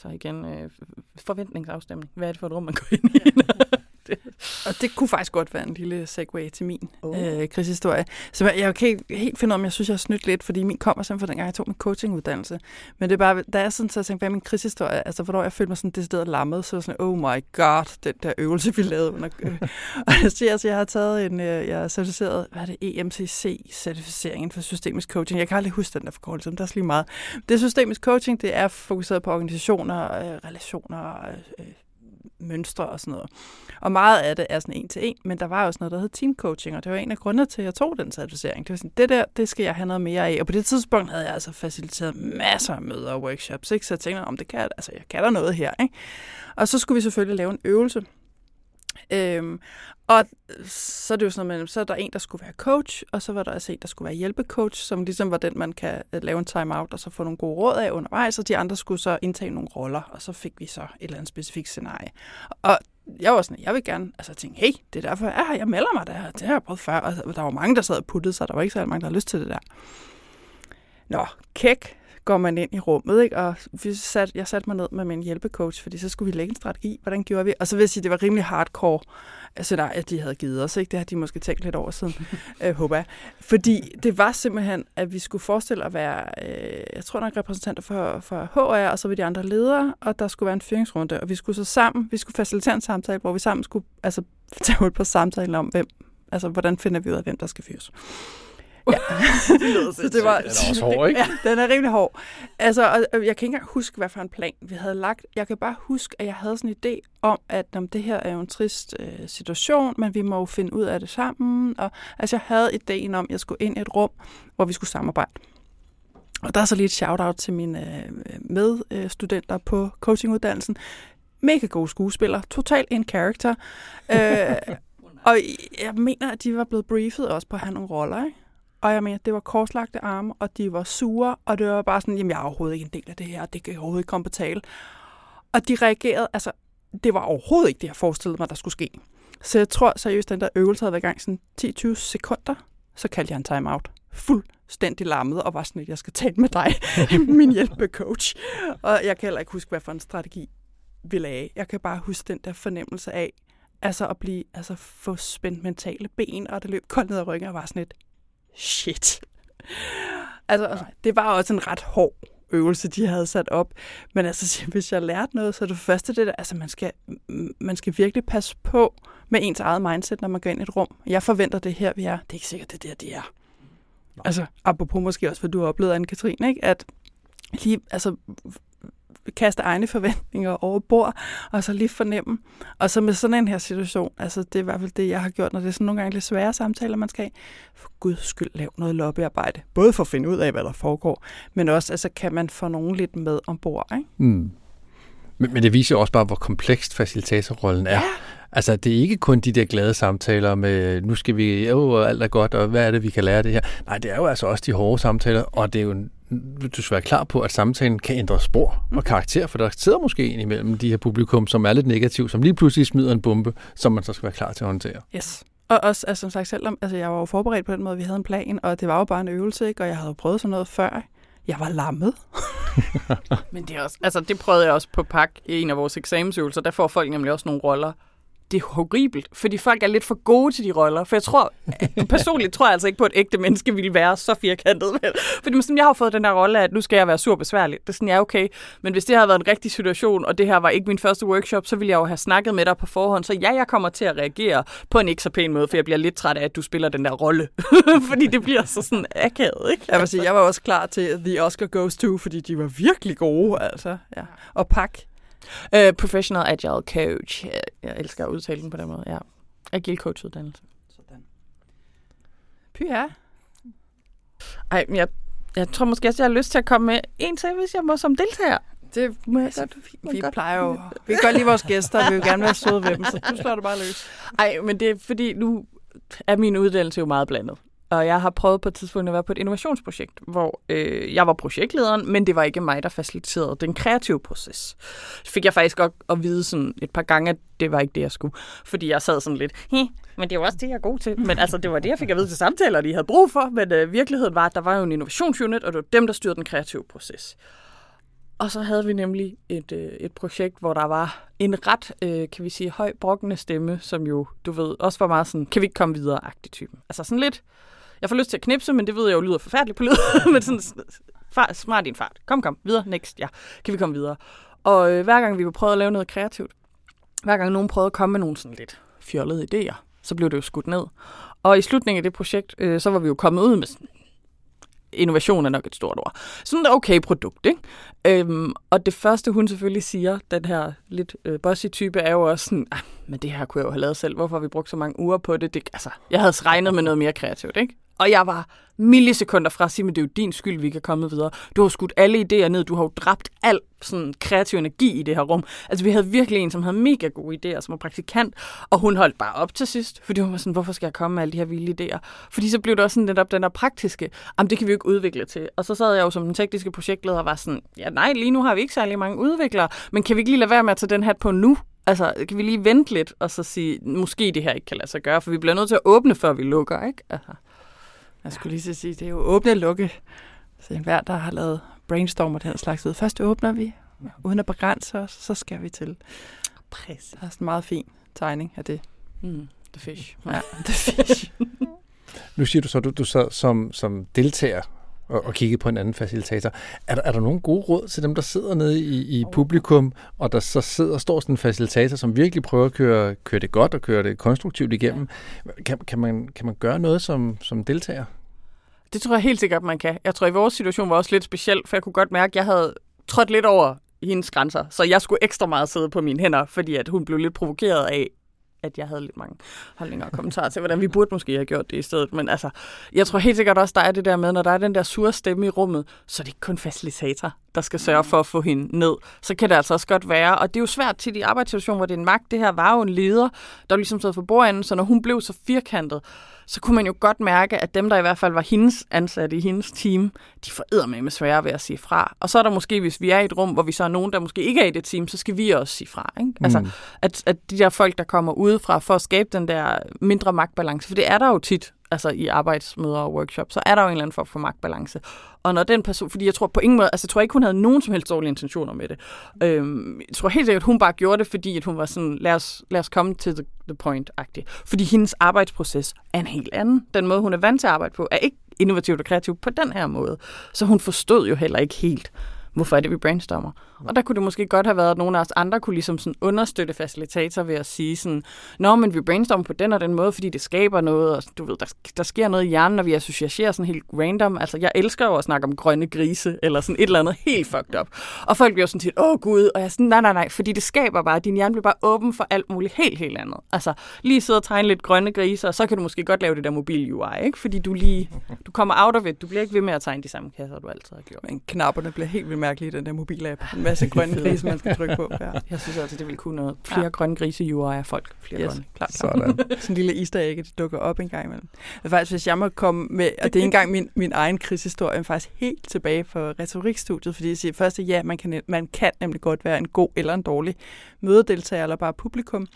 Så igen, øh, forventningsafstemning. Hvad er det for et rum, man går ind i? det. Og det kunne faktisk godt være en lille segue til min oh. øh, krigshistorie. Så jeg, jeg kan ikke helt finde om, jeg synes, jeg har snydt lidt, fordi min kommer simpelthen fra dengang, jeg tog min coachinguddannelse. Men det er bare, da jeg sådan, så tænkte, hvad er min krigshistorie? Altså, hvornår jeg følte mig sådan decideret lammet, så var sådan, oh my god, den der øvelse, vi lavede under... Øh. og jeg siger, altså, jeg har taget en, øh, jeg har certificeret, hvad er det, EMCC-certificering for systemisk coaching. Jeg kan aldrig huske den der forkortelse, men der er lige meget. Det systemisk coaching, det er fokuseret på organisationer, øh, relationer, mønstre og sådan noget. Og meget af det er sådan en til en, men der var også noget, der hed team coaching, og det var en af grundene til, at jeg tog den certificering. Det var sådan, det der, det skal jeg have noget mere af. Og på det tidspunkt havde jeg altså faciliteret masser af møder og workshops, ikke? så jeg tænkte, om det kan, altså jeg kan der noget her. Ikke? Og så skulle vi selvfølgelig lave en øvelse, Øhm, og så er det jo sådan, at så er der en, der skulle være coach, og så var der altså en, der skulle være hjælpecoach, som ligesom var den, man kan øh, lave en time-out, og så få nogle gode råd af undervejs, og de andre skulle så indtage nogle roller, og så fik vi så et eller andet specifikt scenarie. Og jeg var sådan, jeg vil gerne, altså jeg tænkte, hey, det er derfor, jeg, jeg melder mig der, det har jeg prøvet før, og der var mange, der sad og puttede sig, der var ikke så mange, der havde lyst til det der. Nå, kæk, går man ind i rummet, ikke? og vi sat, jeg satte mig ned med min hjælpecoach, fordi så skulle vi lægge en strategi. Hvordan gjorde vi? Og så vil jeg sige, det var rimelig hardcore scenarie, at de havde givet os. Ikke? Det har de måske tænkt lidt over siden, øh, håber jeg. Fordi det var simpelthen, at vi skulle forestille at være, øh, jeg tror nok repræsentanter for, for HR, og så var de andre ledere, og der skulle være en fyringsrunde, og vi skulle så sammen, vi skulle facilitere en samtale, hvor vi sammen skulle altså, tage ud på samtalen om, hvem, altså, hvordan finder vi ud af, hvem der skal fyres. Ja. det så det var, den er også hård, ikke? Ja, den er rimelig hård. Altså, og jeg kan ikke engang huske, hvad for en plan vi havde lagt. Jeg kan bare huske, at jeg havde sådan en idé om, at om det her er jo en trist øh, situation, men vi må jo finde ud af det sammen. Og, altså, jeg havde ideen om, at jeg skulle ind i et rum, hvor vi skulle samarbejde. Og der er så lige et shout-out til mine øh, medstudenter på coachinguddannelsen. Mega gode skuespillere. Totalt en character. øh, og jeg mener, at de var blevet briefet også på at have nogle roller, ikke? Og jeg mener, det var korslagte arme, og de var sure, og det var bare sådan, jamen jeg er overhovedet ikke en del af det her, det kan overhovedet ikke komme på tale. Og de reagerede, altså det var overhovedet ikke det, jeg forestillede mig, der skulle ske. Så jeg tror seriøst, den der øvelse havde været i gang sådan 10-20 sekunder, så kaldte jeg en timeout. Fuldstændig lammet, og var sådan, at jeg skal tale med dig, min hjælpecoach. Og jeg kan heller ikke huske, hvad for en strategi vi lagde. Jeg kan bare huske den der fornemmelse af, altså at blive, altså få spændt mentale ben, og det løb koldt ned ad ryggen, og var sådan et, shit. Altså, det var også en ret hård øvelse, de havde sat op. Men altså, hvis jeg lærte noget, så er det første det der, altså man skal, man skal virkelig passe på med ens eget mindset, når man går ind i et rum. Jeg forventer det her, vi er. Det er ikke sikkert, det der, det er. Nej. Altså, apropos måske også, hvad du har oplevet, Anne-Katrine, ikke? at lige, altså, kaste egne forventninger over bord, og så lige fornemme. Og så med sådan en her situation, altså det er i hvert fald det, jeg har gjort, når det er sådan nogle gange lidt svære samtaler, man skal have. For guds skyld, lav noget lobbyarbejde. Både for at finde ud af, hvad der foregår, men også, altså kan man få nogen lidt med ombord, ikke? Mm. Men, men det viser jo også bare, hvor komplekst facilitatorrollen er. Ja. Altså, det er ikke kun de der glade samtaler med, nu skal vi, jo, alt er godt, og hvad er det, vi kan lære det her. Nej, det er jo altså også de hårde samtaler, og det er jo du skal være klar på, at samtalen kan ændre spor og karakter, for der sidder måske en imellem de her publikum, som er lidt negativ, som lige pludselig smider en bombe, som man så skal være klar til at håndtere. Yes. Og også, altså, som sagt, selvom altså, jeg var jo forberedt på den måde, vi havde en plan, og det var jo bare en øvelse, ikke? og jeg havde jo prøvet sådan noget før. Jeg var lammet. Men det er også, altså det prøvede jeg også på PAK i en af vores eksamensøvelser. Der får folk nemlig også nogle roller, det er horribelt, fordi folk er lidt for gode til de roller. For jeg tror, personligt tror jeg altså ikke på, at et ægte menneske ville være så firkantet. Vel? Fordi sådan, jeg har fået den der rolle, at nu skal jeg være sur besværlig. Det er sådan, ja okay. Men hvis det havde været en rigtig situation, og det her var ikke min første workshop, så ville jeg jo have snakket med dig på forhånd. Så ja, jeg kommer til at reagere på en ikke så pæn måde, for jeg bliver lidt træt af, at du spiller den der rolle. fordi det bliver så sådan akavet, ikke? Jeg, vil sige, jeg var også klar til The Oscar Goes To, fordi de var virkelig gode, altså. Ja. Og pak. Uh, professional Agile Coach. Jeg, jeg elsker at udtale den på den måde, ja. Agile Coach uddannelse. Sådan. Py ja. Ej, jeg, jeg tror måske også, jeg har lyst til at komme med en til, hvis jeg må som deltager. Det må jeg godt. Vi godt. plejer jo... Vi kan godt lide vores gæster, og vi vil gerne være søde ved dem, så du slår det bare løs. Ej, men det er fordi, nu er min uddannelse jo meget blandet. Og jeg har prøvet på et tidspunkt at være på et innovationsprojekt, hvor øh, jeg var projektlederen, men det var ikke mig, der faciliterede den kreative proces. Så fik jeg faktisk godt at vide sådan et par gange, at det var ikke det, jeg skulle. Fordi jeg sad sådan lidt, men det er jo også det, jeg er god til. Men altså, det var det, jeg fik at vide til samtaler, de havde brug for. Men øh, virkeligheden var, at der var jo en innovationsunit, og det var dem, der styrede den kreative proces. Og så havde vi nemlig et, øh, et projekt, hvor der var en ret, øh, kan vi sige, høj brokkende stemme, som jo, du ved, også var meget sådan, kan vi ikke komme videre-agtig typen. Altså sådan lidt, jeg får lyst til at knipse, men det ved jeg jo lyder forfærdeligt på lyd. men sådan, far, smart din fart. Kom, kom, videre, next, ja. Kan vi komme videre? Og øh, hver gang vi prøvede at lave noget kreativt, hver gang nogen prøvede at komme med nogle sådan lidt fjollede idéer, så blev det jo skudt ned. Og i slutningen af det projekt, øh, så var vi jo kommet ud med sådan, innovation er nok et stort ord. Sådan et okay produkt, ikke? Øhm, og det første, hun selvfølgelig siger, den her lidt øh, bossy type, er jo også sådan, ah, men det her kunne jeg jo have lavet selv. Hvorfor har vi brugt så mange uger på det? det altså, jeg havde regnet med noget mere kreativt, ikke? Og jeg var millisekunder fra at sige, men det er jo din skyld, vi kan komme videre. Du har skudt alle idéer ned, du har jo dræbt al sådan kreativ energi i det her rum. Altså vi havde virkelig en, som havde mega gode idéer, som var praktikant, og hun holdt bare op til sidst, fordi hun var sådan, hvorfor skal jeg komme med alle de her vilde idéer? Fordi så blev det også sådan netop den der praktiske, jamen det kan vi jo ikke udvikle til. Og så sad jeg jo som den tekniske projektleder og var sådan, ja nej, lige nu har vi ikke særlig mange udviklere, men kan vi ikke lige lade være med at tage den hat på nu? Altså, kan vi lige vente lidt og så sige, måske det her ikke kan lade sig gøre, for vi bliver nødt til at åbne, før vi lukker, ikke? Altså. Jeg skulle lige så sige, det er jo åbne lukke. Så enhver, der har lavet brainstorm og den slags ved. Først åbner vi, uden at begrænse os, så skal vi til. Præcis. Der er sådan en meget fin tegning af det. Mm, the fish. Ja, the fish. nu siger du så, du, du sad som, som deltager og, og kigge på en anden facilitator. Er der, er der nogle gode råd til dem, der sidder nede i, i publikum, og der så sidder og står sådan en facilitator, som virkelig prøver at køre, køre det godt og køre det konstruktivt igennem? Kan, kan, man, kan man gøre noget som, som deltager? Det tror jeg helt sikkert, man kan. Jeg tror, i vores situation var også lidt speciel, for jeg kunne godt mærke, at jeg havde trådt lidt over hendes grænser. Så jeg skulle ekstra meget sidde på mine hænder, fordi at hun blev lidt provokeret af, at jeg havde lidt mange holdninger og kommentarer til, hvordan vi burde måske have gjort det i stedet. Men altså, jeg tror helt sikkert også, der er det der med, når der er den der sure stemme i rummet, så er det ikke kun facilitator, der skal sørge for at få hende ned. Så kan det altså også godt være, og det er jo svært til i arbejdssituation, hvor det er en magt. Det her var jo en leder, der ligesom sad for bordenden, så når hun blev så firkantet, så kunne man jo godt mærke, at dem, der i hvert fald var hendes ansatte i hendes team, de får med med svære ved at sige fra. Og så er der måske, hvis vi er i et rum, hvor vi så er nogen, der måske ikke er i det team, så skal vi også sige fra. Ikke? Altså, mm. Altså, at, at de der folk, der kommer udefra for at skabe den der mindre magtbalance, for det er der jo tit altså i arbejdsmøder og workshops, så er der jo en eller anden form for magtbalance. Og når den person, fordi jeg tror på ingen måde, altså jeg tror ikke, hun havde nogen som helst dårlige intentioner med det. Øhm, jeg tror helt sikkert, at hun bare gjorde det, fordi at hun var sådan, lad os, lad os komme til the, the point-agtig. Fordi hendes arbejdsproces er en helt anden. Den måde, hun er vant til at arbejde på, er ikke innovativt og kreativt på den her måde. Så hun forstod jo heller ikke helt, hvorfor er det, vi brainstormer. Og der kunne det måske godt have været, at nogle af os andre kunne ligesom sådan understøtte facilitator ved at sige sådan, Nå, men vi brainstormer på den og den måde, fordi det skaber noget, og du ved, der, der sker noget i hjernen, når vi associerer sådan helt random. Altså, jeg elsker jo at snakke om grønne grise, eller sådan et eller andet helt fucked up. Og folk bliver sådan tit, åh gud, og jeg er sådan, nej, nej, nej, fordi det skaber bare, din hjerne bliver bare åben for alt muligt helt, helt andet. Altså, lige sidde og tegne lidt grønne grise, og så kan du måske godt lave det der mobil UI, ikke? Fordi du lige, du kommer out of it, du bliver ikke ved med at tegne de samme kasser, du altid har gjort. Men knapperne bliver helt vildt mærkelige i den der mobilapp masse grønne grise, man skal trykke på. Ja. Jeg synes altså, det vil kunne noget. Flere ja. grønne grise i af folk. Flere yes, grønne. Klart, klart. Sådan. Sådan en lille easter egg, det dukker op en gang imellem. Men faktisk, hvis jeg må komme med, og det er engang min, min egen krigshistorie, men faktisk helt tilbage på retorikstudiet, fordi jeg siger først, at ja, man kan, man kan nemlig godt være en god eller en dårlig mødedeltager, eller bare publikum.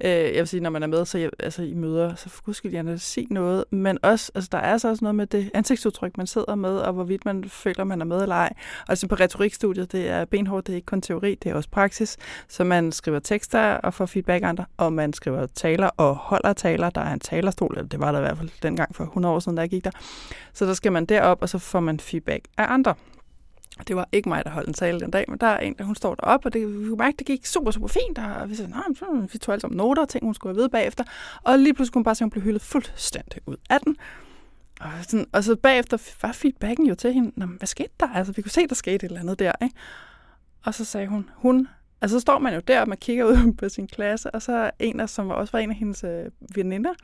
Øh, jeg vil sige, når man er med så jeg, altså, i møder, så for guds skyld gerne sige noget, men også, altså, der er så også noget med det ansigtsudtryk, man sidder med, og hvorvidt man føler, man er med eller ej. Og altså på retorikstudiet, det er benhårdt, det er ikke kun teori, det er også praksis. Så man skriver tekster og får feedback andre, og man skriver taler og holder taler. Der er en talerstol, eller det var der i hvert fald dengang for 100 år siden, da jeg gik der. Så der skal man derop, og så får man feedback af andre. Det var ikke mig, der holdt en tale den dag, men der er en, der hun står deroppe, og det, vi kunne mærke, det gik super, super fint, og vi sagde, nej, vi tog alle sammen noter og ting, hun skulle have ved bagefter, og lige pludselig kunne hun bare se, at hun blev hyldet fuldstændig ud af den. Og, sådan, og så bagefter var feedbacken jo til hende, Nå, hvad skete der? Altså, vi kunne se, der skete et eller andet der, ikke? Og så sagde hun, hun, altså så står man jo der, og man kigger ud på sin klasse, og så en af, som også var en af hendes øh, veninder,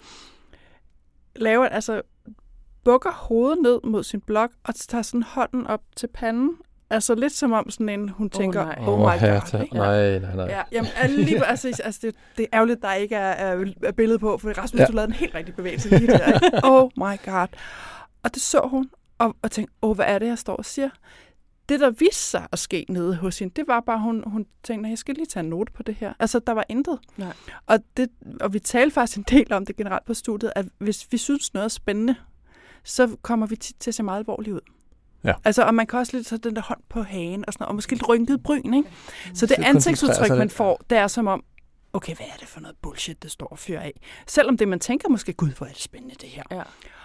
laver, altså bukker hovedet ned mod sin blok og tager sådan hånden op til panden. Altså lidt som om sådan en, hun tænker, nej. oh, my god. Hertha. Nej, nej, nej. Ja, jamen, lige, altså, altså det, det er ærgerligt, der ikke er, er, er billede på, for Rasmus, ja. Du lavede en helt rigtig bevægelse lige der. Oh my god. Og det så hun, og, og tænkte, åh, oh, hvad er det, jeg står og siger? Det, der viste sig at ske nede hos hende, det var bare, hun, hun tænkte, jeg skal lige tage en note på det her. Altså, der var intet. Nej. Og, det, og vi talte faktisk en del om det generelt på studiet, at hvis vi synes noget er spændende, så kommer vi tit til at se meget alvorligt ud. Ja. Altså, og man kan også lidt tage den der hånd på hagen, og, sådan, noget, og måske lidt rynket bryn, ikke? Så det Så ansigtsudtryk, sig man får, det er som om, okay, hvad er det for noget bullshit, det står og fyrer af? Selvom det, man tænker måske, gud, hvor er det spændende, det her. Ja.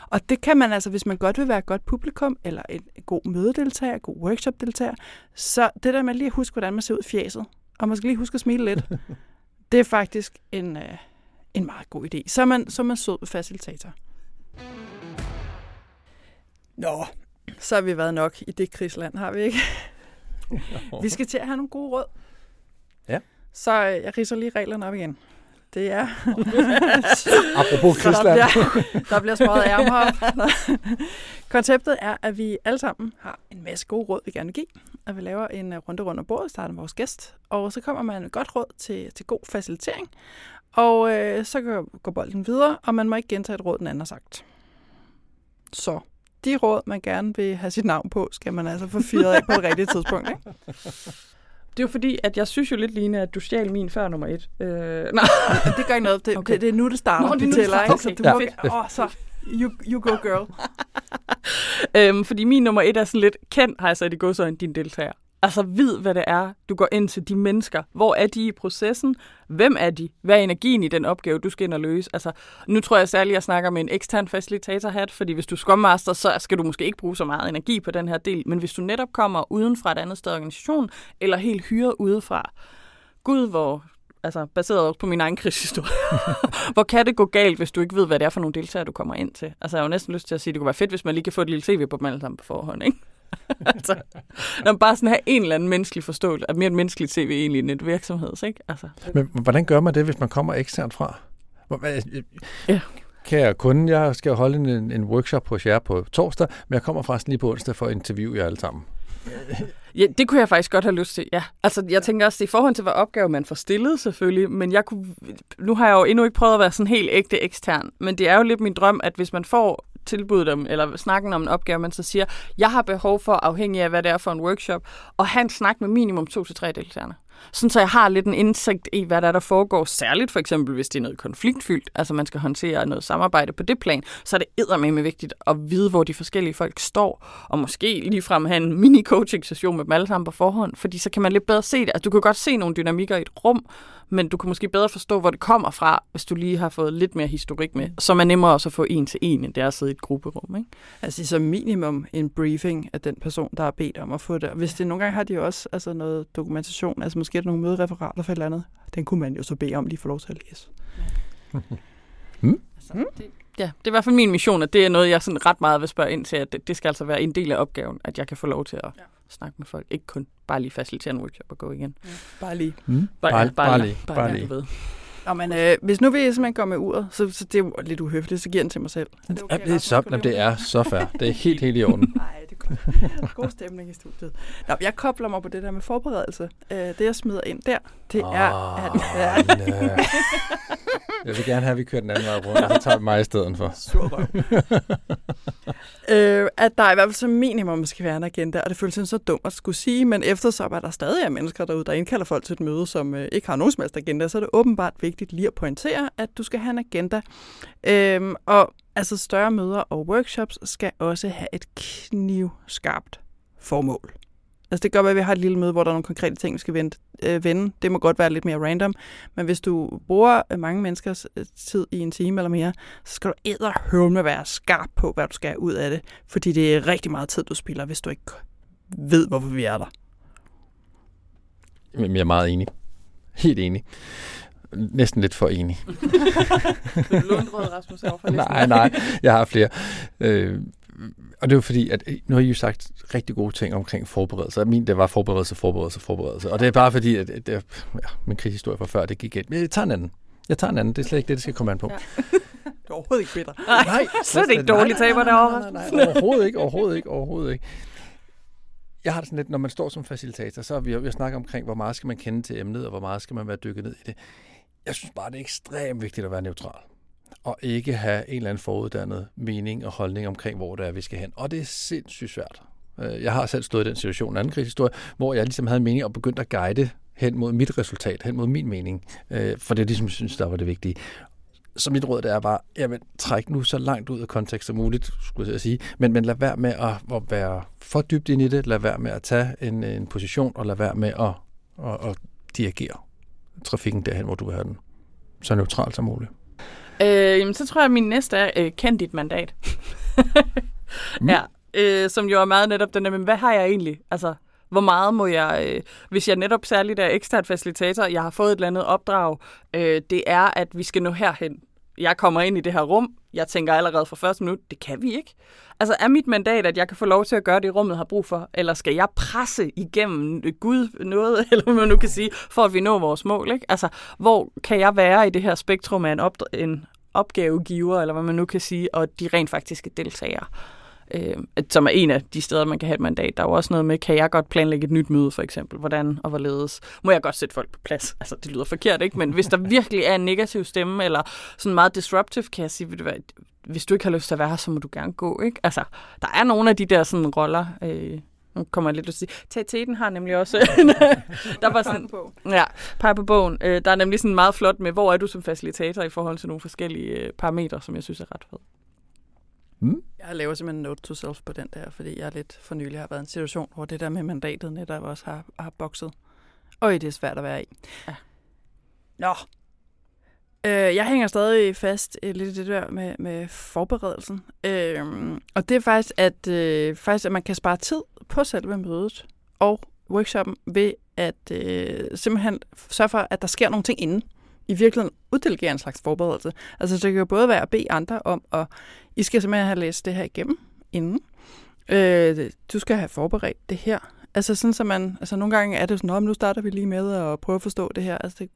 Og det kan man altså, hvis man godt vil være et godt publikum, eller en god mødedeltager, god workshopdeltager, så det der med lige at huske, hvordan man ser ud i fjeset, og måske lige huske at smile lidt, det er faktisk en, øh, en meget god idé. Så er man, så er man sød facilitator. Nå, så har vi været nok i det krigsland, har vi ikke? vi skal til at have nogle gode råd. Ja. Så øh, jeg ridser lige reglerne op igen. Det er... Apropos Så der Krigsland. bliver, der bliver smøget ærmer op. Konceptet er, at vi alle sammen har en masse gode råd, vi gerne vil give. Og vi laver en øh, runde rundt om bordet, starter med vores gæst. Og så kommer man med et godt råd til, til god facilitering. Og øh, så går, går bolden videre, og man må ikke gentage et råd, den anden har sagt. Så de råd, man gerne vil have sit navn på, skal man altså få fyret af på et rigtigt tidspunkt. Ikke? Det er jo fordi, at jeg synes jo lidt, Line, at du stjal min før nummer et. Øh, nej. Det gør ikke noget. Det, Okay. okay. det, det er nu, det starter. Nå, det er det nu, det tæller, starter. ikke? Så Okay. du Ja. må, åh, så you, you go girl. øhm, fordi min nummer et er sådan lidt, kend, har jeg sat i godsøjne, din deltager. Altså vid, hvad det er, du går ind til de mennesker. Hvor er de i processen? Hvem er de? Hvad er energien i den opgave, du skal ind og løse? Altså, nu tror jeg særligt, at jeg snakker med en ekstern facilitator hat, fordi hvis du er Scrum Master, så skal du måske ikke bruge så meget energi på den her del. Men hvis du netop kommer uden fra et andet sted i organisationen, eller helt hyret udefra, Gud, hvor altså baseret også på min egen krigshistorie. Hvor kan det gå galt, hvis du ikke ved, hvad det er for nogle deltagere, du kommer ind til? Altså, jeg har jo næsten lyst til at sige, at det kunne være fedt, hvis man lige kan få et lille tv på dem alle sammen på forhånd, ikke? altså, når man bare sådan have en eller anden menneskelig forståelse, at mere en menneskelig tv egentlig end et virksomheds, ikke? Altså, Men hvordan gør man det, hvis man kommer eksternt fra? Ja. Kære kunde, jeg skal holde en, en workshop hos jer på torsdag, men jeg kommer faktisk lige på onsdag for at interviewe jer alle sammen. Ja, det kunne jeg faktisk godt have lyst til, ja. Altså, jeg tænker også, det i forhold til, hvad opgave man får stillet selvfølgelig, men jeg kunne, nu har jeg jo endnu ikke prøvet at være sådan helt ægte ekstern, men det er jo lidt min drøm, at hvis man får tilbuddet om, eller snakken om en opgave, man så siger, jeg har behov for, afhængig af, hvad det er for en workshop, og have en snak med minimum to til tre deltagerne. Sådan så jeg har lidt en indsigt i, hvad der, er, der foregår, særligt for eksempel, hvis det er noget konfliktfyldt, altså man skal håndtere noget samarbejde på det plan, så er det eddermame vigtigt at vide, hvor de forskellige folk står, og måske ligefrem have en mini-coaching-session med dem alle sammen på forhånd, fordi så kan man lidt bedre se det. Altså, du kan godt se nogle dynamikker i et rum, men du kan måske bedre forstå, hvor det kommer fra, hvis du lige har fået lidt mere historik med, som er nemmere også at få en til en, end det er at sidde i et grupperum. Ikke? Altså som minimum en briefing af den person, der har bedt om at få det. Og Hvis det nogle gange har de jo også altså noget dokumentation, altså måske er der nogle mødereferater for et eller andet, den kunne man jo så bede om lige få lov til at læse. Altså, det, ja, det er i hvert fald min mission, at det er noget, jeg sådan ret meget vil spørge ind til, at det, det skal altså være en del af opgaven, at jeg kan få lov til at ja. Snakke med folk. Ikke kun bare lige facilitere en workshop og gå igen. Bare lige. Hmm? Bare, Bare- ja, bare, bare lige, lige, bare, bare lige. lige. Du ved. Nå, men øh, hvis nu vi simpelthen går med uret, så, så det er jo lidt uhøfligt, så giver den til mig selv. Er Ja, det, er så, det er så fair. Det er helt, helt i orden. Nej, er godt. God stemning i studiet. Nå, jeg kobler mig på det der med forberedelse. Øh, det, jeg smider ind der, det er... At, ja, Åh, nej. Jeg vil gerne have, at vi kører den anden vej rundt, og så tager vi mig i stedet for. røv. øh, at der i hvert fald som minimum skal være en agenda, og det føles sådan så dumt at skulle sige, men eftersom at der stadig er mennesker derude, der indkalder folk til et møde, som øh, ikke har nogen som helst agenda, så er det åbenbart vigtigt lige at pointere, at du skal have en agenda. Øh, og altså større møder og workshops skal også have et knivskarpt formål. Altså det kan godt være, at vi har et lille møde, hvor der er nogle konkrete ting, vi skal vende. Øh, vende. Det må godt være lidt mere random. Men hvis du bruger mange menneskers øh, tid i en time eller mere, så skal du med være skarp på, hvad du skal have ud af det. Fordi det er rigtig meget tid, du spiller, hvis du ikke ved, hvorfor vi er der. Jeg er meget enig. Helt enig. Næsten lidt for enig. Lundrød, Rasmus, Nej, nej. Jeg har flere. Øh, og det er fordi, at øh, nu har I jo sagt rigtig gode ting omkring forberedelse. Min, det var forberedelse, forberedelse, forberedelse. Og det er bare fordi, at det, ja, min krigshistorie fra før, det gik ind. Men jeg tager en anden. Jeg tager en anden. Det er slet ikke det, det skal komme an på. Ja. du er overhovedet ikke bitter. Nej, nej slet ikke dårligt taber derovre. Nej, nej, nej, nej, overhovedet ikke, overhovedet ikke, overhovedet ikke. Jeg har det sådan lidt, når man står som facilitator, så har vi jo snakket omkring, hvor meget skal man kende til emnet, og hvor meget skal man være dykket ned i det. Jeg synes bare, det er ekstremt vigtigt at være neutral og ikke have en eller anden foruddannet mening og holdning omkring, hvor det er, vi skal hen. Og det er sindssygt svært. Øh, jeg har selv stået i den situation, en anden krigshistorie, hvor jeg ligesom havde en mening og begyndte at guide hen mod mit resultat, hen mod min mening. Øh, for det er ligesom, jeg synes, der var det vigtige. Så mit råd det er bare, jamen, træk nu så langt ud af kontekst som muligt, skulle jeg sige, men, men lad være med at, at være for dybt ind i det, lad være med at tage en, en position, og lad være med at, at, at dirigere trafikken derhen, hvor du vil have den. Så neutralt som muligt. Øh, jamen, så tror jeg, at min næste er, øh, kend dit mandat. mm. Ja, øh, som jo er meget netop den der, men hvad har jeg egentlig? Altså, hvor meget må jeg, øh, hvis jeg netop særligt er ekstern facilitator, jeg har fået et eller andet opdrag, øh, det er, at vi skal nå herhen. Jeg kommer ind i det her rum, jeg tænker allerede fra første minut, det kan vi ikke. Altså er mit mandat, at jeg kan få lov til at gøre det, rummet har brug for, eller skal jeg presse igennem Gud noget, eller hvad man nu kan sige, for at vi når vores mål? Ikke? Altså, hvor kan jeg være i det her spektrum af en, op- en opgavegiver, eller hvad man nu kan sige, og de rent faktiske deltagere? Øh, som er en af de steder, man kan have et mandat. Der er jo også noget med, kan jeg godt planlægge et nyt møde, for eksempel? Hvordan og hvorledes? Må jeg godt sætte folk på plads? Altså, det lyder forkert, ikke? Men hvis der virkelig er en negativ stemme, eller sådan meget disruptive, kan jeg sige, hvad, hvis du ikke har lyst til at være her, så må du gerne gå, ikke? Altså, der er nogle af de der sådan roller, øh, nu kommer jeg lidt til at sige. Teten har nemlig også... der var sådan, ja, pege på bogen. Øh, der er nemlig sådan meget flot med, hvor er du som facilitator i forhold til nogle forskellige øh, parametre, som jeg synes er ret fedt. Mm. Jeg laver simpelthen note to self på den der, fordi jeg lidt for nylig har været i en situation, hvor det der med mandatet netop også har, har bokset. Og det er svært at være i. Ja. Nå. Øh, jeg hænger stadig fast øh, lidt i det der med, med forberedelsen. Øh, og det er faktisk at, øh, faktisk, at man kan spare tid på selve mødet og workshoppen ved at øh, simpelthen sørge for, at der sker nogle ting inden i virkeligheden uddelegere en slags forberedelse. Altså det kan jo både være at bede andre om, at I skal simpelthen have læst det her igennem inden. Øh, du skal have forberedt det her. Altså sådan, så man, altså nogle gange er det sådan, nu starter vi lige med at prøve at forstå det her. Altså det,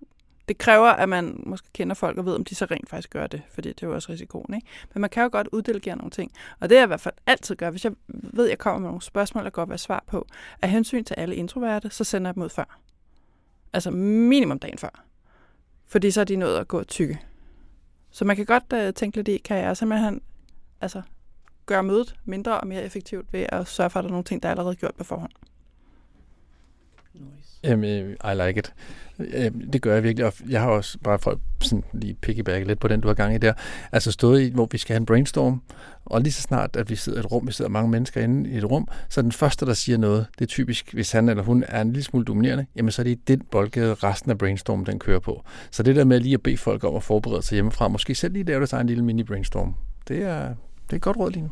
det kræver, at man måske kender folk og ved, om de så rent faktisk gør det, fordi det er jo også risikoen. Ikke? Men man kan jo godt uddelegere nogle ting. Og det er jeg i hvert fald altid gør, hvis jeg ved, at jeg kommer med nogle spørgsmål, der godt være svar på. Af hensyn til alle introverte, så sender jeg dem ud før. Altså minimum dagen før. Fordi så er de nået at gå tykke. Så man kan godt uh, tænke lidt i, kan jeg simpelthen altså, gøre mødet mindre og mere effektivt ved at sørge for, at der er nogle ting, der er allerede gjort på forhånd. Nice. Jamen, øh, I like it. Øh, det gør jeg virkelig, og jeg har også bare for sådan lige piggyback lidt på den, du har gang i der, altså stået i, hvor vi skal have en brainstorm, og lige så snart, at vi sidder i et rum, vi sidder mange mennesker inde i et rum, så den første, der siger noget, det er typisk, hvis han eller hun er en lille smule dominerende, jamen så er det i den boldgade, resten af brainstorm, den kører på. Så det der med lige at bede folk om at forberede sig hjemmefra, måske selv lige lave deres en lille mini-brainstorm, det er, det er et godt råd lige nu.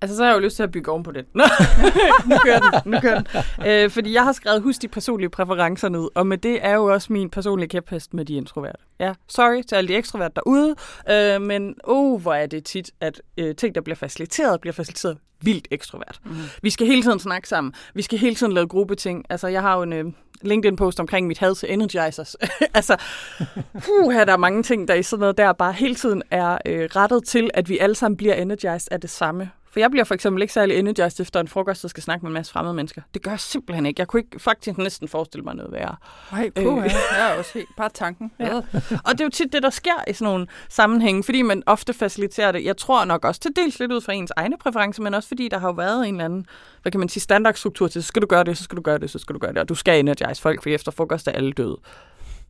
Altså, så har jeg jo lyst til at bygge oven på den. nu kører den, nu kører den. Øh, fordi jeg har skrevet, husk de personlige præferencer ned, og med det er jo også min personlige kæphest med de introverte. Ja, sorry til alle de ekstroverte derude, øh, men oh, hvor er det tit, at øh, ting, der bliver faciliteret, bliver faciliteret vildt ekstrovert. Mm. Vi skal hele tiden snakke sammen. Vi skal hele tiden lave gruppeting. Altså, jeg har jo en øh, LinkedIn-post omkring mit had til energizers. altså, puh, her der er mange ting, der i sådan noget der bare hele tiden er øh, rettet til, at vi alle sammen bliver energized af det samme For jeg bliver for eksempel ikke særlig energized efter en frokost, der skal snakke med en masse fremmede mennesker. Det gør jeg simpelthen ikke. Jeg kunne ikke faktisk næsten forestille mig noget værre. Nej, puh, øh. jeg er også helt bare tanken. Ja. og det er jo tit det, der sker i sådan nogle sammenhænge, fordi man ofte faciliterer det. Jeg tror nok også til dels lidt ud fra ens egne præferencer, men også fordi der har jo været en eller anden, hvad kan man sige, standardstruktur til, så skal du gøre det, så skal du gøre det, så skal du gøre det, og du skal energize folk, for efter frokost er alle døde.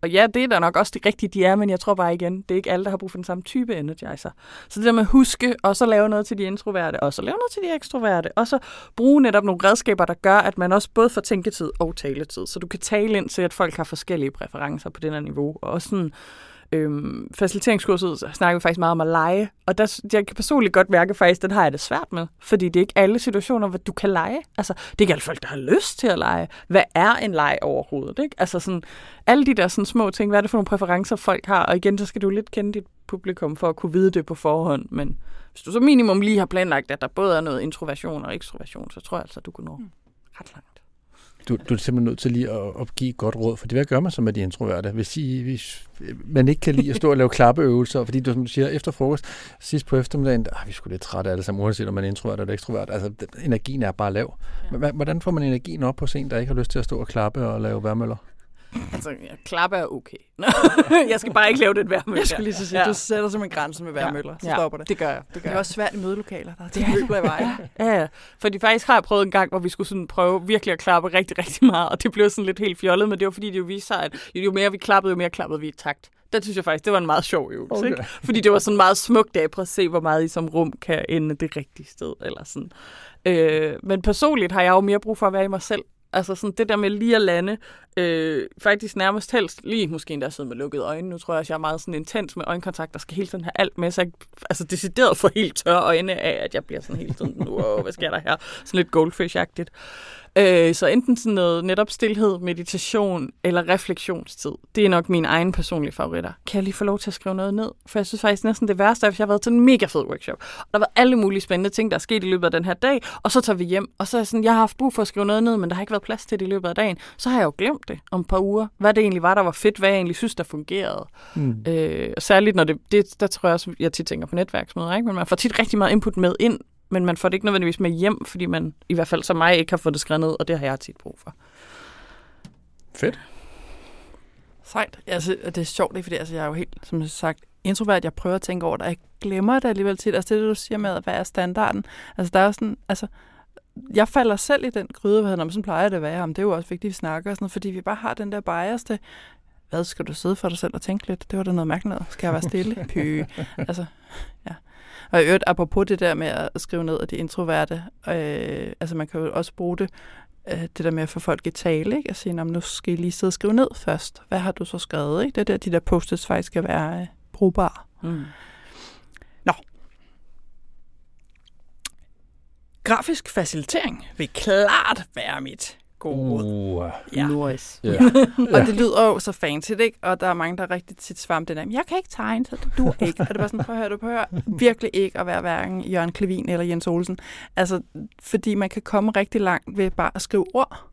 Og ja, det er da nok også det rigtige, de er, men jeg tror bare igen, det er ikke alle, der har brug for den samme type energizer. Så det der med at huske, og så lave noget til de introverte, og så lave noget til de ekstroverte, og så bruge netop nogle redskaber, der gør, at man også både får tænketid og taletid. Så du kan tale ind til, at folk har forskellige præferencer på det her niveau, og også sådan Øhm, faciliteringskurset snakker vi faktisk meget om at lege, og der, jeg kan personligt godt mærke faktisk, den har jeg det svært med, fordi det er ikke alle situationer, hvor du kan lege. Altså, det er ikke alle folk, der har lyst til at lege. Hvad er en leg overhovedet? Ikke? Altså sådan, alle de der sådan små ting, hvad er det for nogle præferencer, folk har? Og igen, så skal du lidt kende dit publikum for at kunne vide det på forhånd, men hvis du så minimum lige har planlagt, at der både er noget introversion og ekstroversion, så tror jeg altså, du kan nå mm. ret langt. Du, du er simpelthen nødt til lige at, at give et godt råd, for det hvad gør man så med de introverte? Hvis, I, hvis man ikke kan lide at stå og lave klappeøvelser, fordi du, som du siger, efter frokost, sidst på eftermiddagen, ah, vi skulle lidt trætte alle sammen, uanset om man er introvert eller ekstrovert, altså energien er bare lav. Ja. Hvordan får man energien op på en, der ikke har lyst til at stå og klappe og lave værmøller? Altså, ja, klappe er okay. jeg skal bare ikke lave det værmøller. Jeg skulle lige så sige, ja. du sætter som en grænse med værmøller, så ja. stopper det. det gør jeg. Det, gør det er også svært i mødelokaler, der er det møbler i vejen. ja, ja, fordi faktisk har jeg prøvet en gang, hvor vi skulle sådan prøve virkelig at klappe rigtig, rigtig meget, og det blev sådan lidt helt fjollet, men det var fordi, det jo viste sig, at jo mere vi klappede, jo mere klappede vi i takt. Det synes jeg faktisk, det var en meget sjov øvelse. Okay. Ikke? Fordi det var sådan en meget smuk dag. Prøv at se, hvor meget I som rum kan ende det rigtige sted. Eller sådan. Øh, men personligt har jeg jo mere brug for at være i mig selv. Altså sådan det der med lige at lande, øh, faktisk nærmest helst, lige måske endda sidde med lukkede øjne. Nu tror jeg, også, jeg er meget sådan intens med øjenkontakt, der skal hele tiden have alt med, så jeg altså decideret for helt tørre øjne af, at jeg bliver sådan hele tiden, wow, hvad sker der her? Sådan lidt goldfish-agtigt. Øh, så enten sådan noget netop stillhed, meditation eller refleksionstid. Det er nok mine egne personlige favoritter. Kan jeg lige få lov til at skrive noget ned? For jeg synes faktisk næsten det værste er, hvis jeg har været til en mega fed workshop. Og der var alle mulige spændende ting, der er sket i løbet af den her dag. Og så tager vi hjem, og så er jeg sådan, jeg har haft brug for at skrive noget ned, men der har ikke været plads til det i løbet af dagen. Så har jeg jo glemt det om et par uger. Hvad det egentlig var, der var fedt, hvad jeg egentlig synes, der fungerede. Mm. Øh, særligt når det, det, der tror jeg også, jeg tit tænker på netværksmøder, ikke? men man får tit rigtig meget input med ind, men man får det ikke nødvendigvis med hjem, fordi man i hvert fald som mig ikke har fået det skrevet ned, og det har jeg tit brug for. Fedt. Sejt. Altså, det er sjovt, ikke? fordi altså, jeg er jo helt, som sagt, introvert. Jeg prøver at tænke over det, jeg glemmer det alligevel tit. Altså det, du siger med, hvad er standarden? Altså der er sådan, altså, jeg falder selv i den gryde, hvad man sådan plejer det at være, om det er jo også vigtigt, at vi snakker, sådan noget, fordi vi bare har den der bias til, hvad skal du sidde for dig selv og tænke lidt? Det var da noget mærkeligt. Skal jeg være stille? Py. altså, ja. Og i øvrigt, apropos det der med at skrive ned af de introverte, øh, altså man kan jo også bruge det, øh, det der med at få folk i tale, ikke? at sige, nu skal I lige sidde og skrive ned først. Hvad har du så skrevet? Ikke? Det er der, de der post faktisk skal være øh, brugbare. Mm. Nå. Grafisk facilitering vil klart være mit gode uh, Ja. Nice. Yeah. og det lyder jo så fancy, ikke? Og der er mange, der rigtig tit svarer den der, jeg kan ikke tegne, så du ikke. og det er bare sådan, prøv at høre, du prøver virkelig ikke at være hverken Jørgen Klevin eller Jens Olsen. Altså, fordi man kan komme rigtig langt ved bare at skrive ord.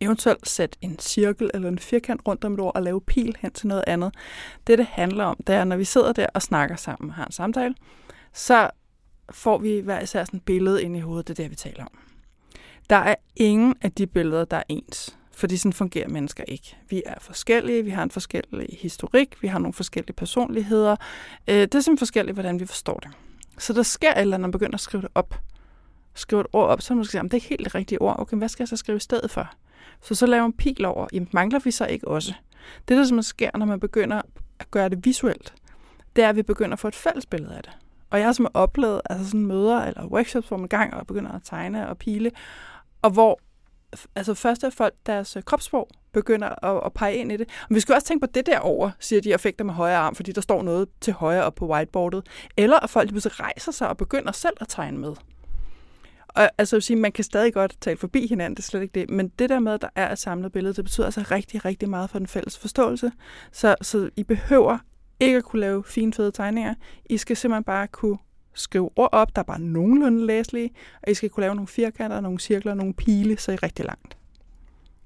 Eventuelt sætte en cirkel eller en firkant rundt om et ord og lave pil hen til noget andet. Det, det handler om, det er, når vi sidder der og snakker sammen og har en samtale, så får vi hver især sådan et billede ind i hovedet, det er det, vi taler om. Der er ingen af de billeder, der er ens. Fordi sådan fungerer mennesker ikke. Vi er forskellige, vi har en forskellig historik, vi har nogle forskellige personligheder. Øh, det er simpelthen forskelligt, hvordan vi forstår det. Så der sker et eller andet, når man begynder at skrive det op. Skrive et ord op, så man skal sige, det er ikke helt det rigtige ord. Okay, hvad skal jeg så skrive i stedet for? Så så laver man pil over. Jamen, mangler vi så ikke også? Det, der simpelthen sker, når man begynder at gøre det visuelt, det er, at vi begynder at få et fælles billede af det. Og jeg har simpelthen oplevet altså sådan møder eller workshops, hvor man gang og begynder at tegne og pile, og hvor altså først er folk deres øh, kropssprog begynder at, at pege ind i det. Men vi skal også tænke på det derover, siger de, og fægter med højre arm, fordi der står noget til højre op på whiteboardet. Eller at folk pludselig rejser sig og begynder selv at tegne med. Og altså, sige, man kan stadig godt tale forbi hinanden, det er slet ikke det. Men det der med, at der er et samlet billede, det betyder altså rigtig, rigtig meget for den fælles forståelse. Så, så I behøver ikke at kunne lave fine, fede tegninger. I skal simpelthen bare kunne skrive ord op, der er bare nogenlunde læselige, og I skal kunne lave nogle firkanter, nogle cirkler, nogle pile, så I er rigtig langt.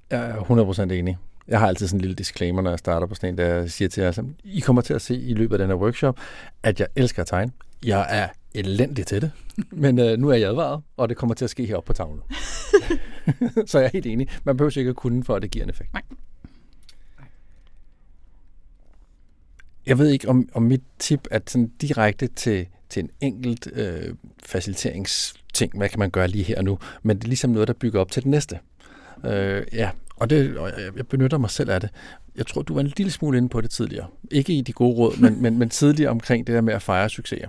Jeg er 100% enig. Jeg har altid sådan en lille disclaimer, når jeg starter på sådan en, der siger til jer, I kommer til at se i løbet af den her workshop, at jeg elsker at tegne. Jeg er elendig til det. Men øh, nu er jeg advaret, og det kommer til at ske heroppe på tavlen. så jeg er helt enig. Man behøver ikke at kunne, for at det giver en effekt. Nej. Jeg ved ikke, om, om mit tip er sådan direkte til, til en enkelt øh, faciliteringsting. Hvad kan man gøre lige her og nu? Men det er ligesom noget, der bygger op til det næste. Øh, ja, og, det, og jeg, benytter mig selv af det. Jeg tror, du var en lille smule inde på det tidligere. Ikke i de gode råd, men, men, men tidligere omkring det der med at fejre succeser.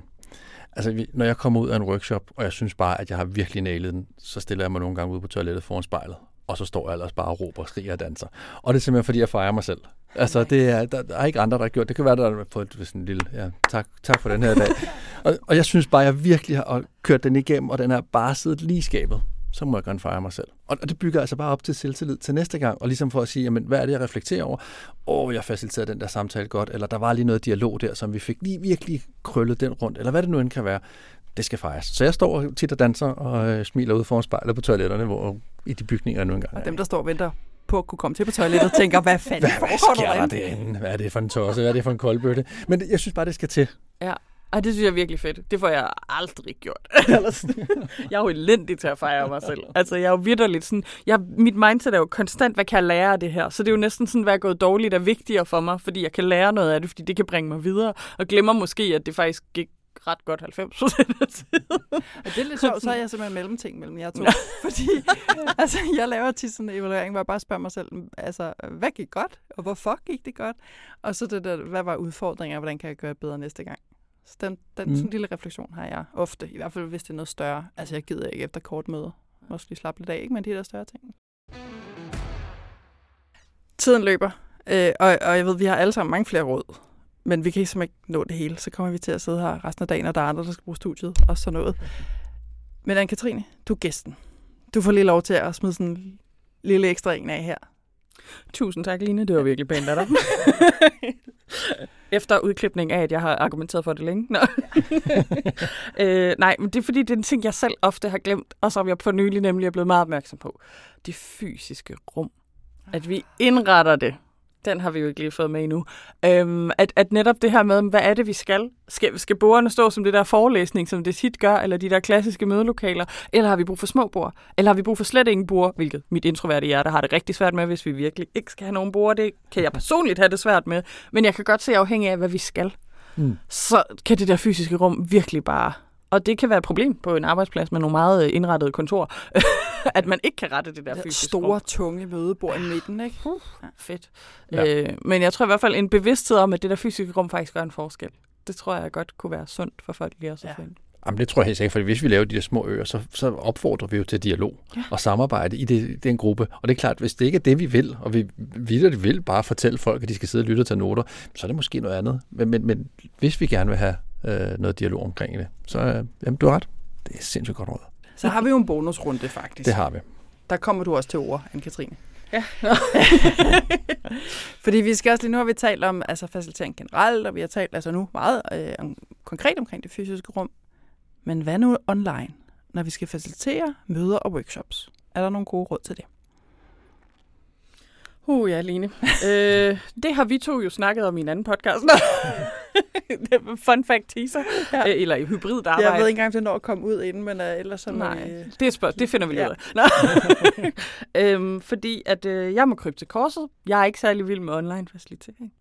Altså, når jeg kommer ud af en workshop, og jeg synes bare, at jeg har virkelig nailet den, så stiller jeg mig nogle gange ud på toilettet foran spejlet, og så står jeg ellers bare og råber, skriger og danser. Og det er simpelthen, fordi jeg fejrer mig selv. Altså, det er, der, der er ikke andre, der har gjort det. kan være, der har fået sådan en lille, ja, tak, tak for den her dag. og, og jeg synes bare, jeg virkelig har kørt den igennem, og den er bare siddet lige skabet så må jeg gerne fejre mig selv. Og det bygger altså bare op til selvtillid til næste gang, og ligesom for at sige, jamen, hvad er det, jeg reflekterer over? Åh, oh, jeg faciliterede den der samtale godt, eller der var lige noget dialog der, som vi fik lige virkelig krøllet den rundt, eller hvad det nu end kan være. Det skal fejres. Så jeg står tit og danser og øh, smiler ud foran spejlet på toiletterne, hvor i de bygninger nu engang. Og dem, der står og venter på at kunne komme til på toilettet, tænker, hvad fanden hvad, hvad sker der derinde? Hvad er det for en tosse? Hvad er det for en koldbøtte? Men jeg synes bare, det skal til. Ja. Ej, det synes jeg er virkelig fedt. Det får jeg aldrig gjort. jeg er jo elendig til at fejre mig selv. Altså, jeg er jo vidderligt sådan... Jeg, mit mindset er jo konstant, hvad kan jeg lære af det her? Så det er jo næsten sådan, hvad er gået dårligt er vigtigere for mig, fordi jeg kan lære noget af det, fordi det kan bringe mig videre. Og glemmer måske, at det faktisk gik ret godt 90 procent af tiden. Og det er lidt sjovt, så er jeg simpelthen mellemting mellem jer to. Fordi altså, jeg laver tit sådan en evaluering, hvor jeg bare spørger mig selv, altså, hvad gik godt, og hvorfor gik det godt? Og så det der, hvad var udfordringer, hvordan kan jeg gøre bedre næste gang? Så den, den mm. sådan en lille refleksion har jeg ofte, i hvert fald hvis det er noget større. Altså jeg gider ikke efter kort møde. Måske lige slappe lidt af, ikke? men de der større ting. Tiden løber, øh, og, og jeg ved, vi har alle sammen mange flere råd. Men vi kan simpelthen ikke nå det hele. Så kommer vi til at sidde her resten af dagen, og der er andre, der skal bruge studiet og sådan noget. Men Anne-Katrine, du er gæsten. Du får lige lov til at smide sådan en lille ekstra en af her. Tusind tak, Line. Det var virkelig pænt af dig. Efter udklipning af, at jeg har argumenteret for det længe. Nå. øh, nej, men det er fordi, det er en ting, jeg selv ofte har glemt, og som jeg på nylig nemlig er blevet meget opmærksom på. Det fysiske rum. At vi indretter det den har vi jo ikke lige fået med endnu. Øhm, at, at netop det her med, hvad er det, vi skal? Skal, skal bordene stå som det der forelæsning, som det tit gør, eller de der klassiske mødelokaler? Eller har vi brug for små bord? Eller har vi brug for slet ingen bord? Hvilket mit introverte hjerte har det rigtig svært med, hvis vi virkelig ikke skal have nogen bord. Det kan jeg personligt have det svært med. Men jeg kan godt se afhængig af, hvad vi skal. Mm. Så kan det der fysiske rum virkelig bare og det kan være et problem på en arbejdsplads med nogle meget øh, indrettede kontor, at man ikke kan rette det der fysiske Store, rum. tunge mødebord i midten, ikke? Uh, ja, fedt. Ja. Øh, men jeg tror i hvert fald en bevidsthed om, at det der fysiske rum faktisk gør en forskel. Det tror jeg godt kunne være sundt for folk lige også ja. Jamen, det tror jeg helt sikkert, for hvis vi laver de der små øer, så, så opfordrer vi jo til dialog ja. og samarbejde i det, den gruppe. Og det er klart, hvis det ikke er det, vi vil, og vi videre vil bare fortælle folk, at de skal sidde og lytte og tage noter, så er det måske noget andet. Men, men, men hvis vi gerne vil have øh, noget dialog omkring det. Så øh, jamen, du har ret. Det er sindssygt godt råd. Så har vi jo en bonusrunde, faktisk. Det har vi. Der kommer du også til ord, Anne-Katrine. Ja. Fordi vi skal også lige nu har vi talt om altså facilitering generelt, og vi har talt altså nu meget øh, om, konkret omkring det fysiske rum. Men hvad nu online, når vi skal facilitere møder og workshops? Er der nogle gode råd til det? Uh, ja, Line. øh, det har vi to jo snakket om i en anden podcast. Fun fact teaser. Ja. Øh, eller i hybrid arbejde. Jeg ved ikke engang, om det når at komme ud inden, men uh, ellers så... Nej, øh, det, er spørg- det finder vi lige ja. ud af. øhm, fordi at øh, jeg må krybe til korset. Jeg er ikke særlig vild med online facilitering.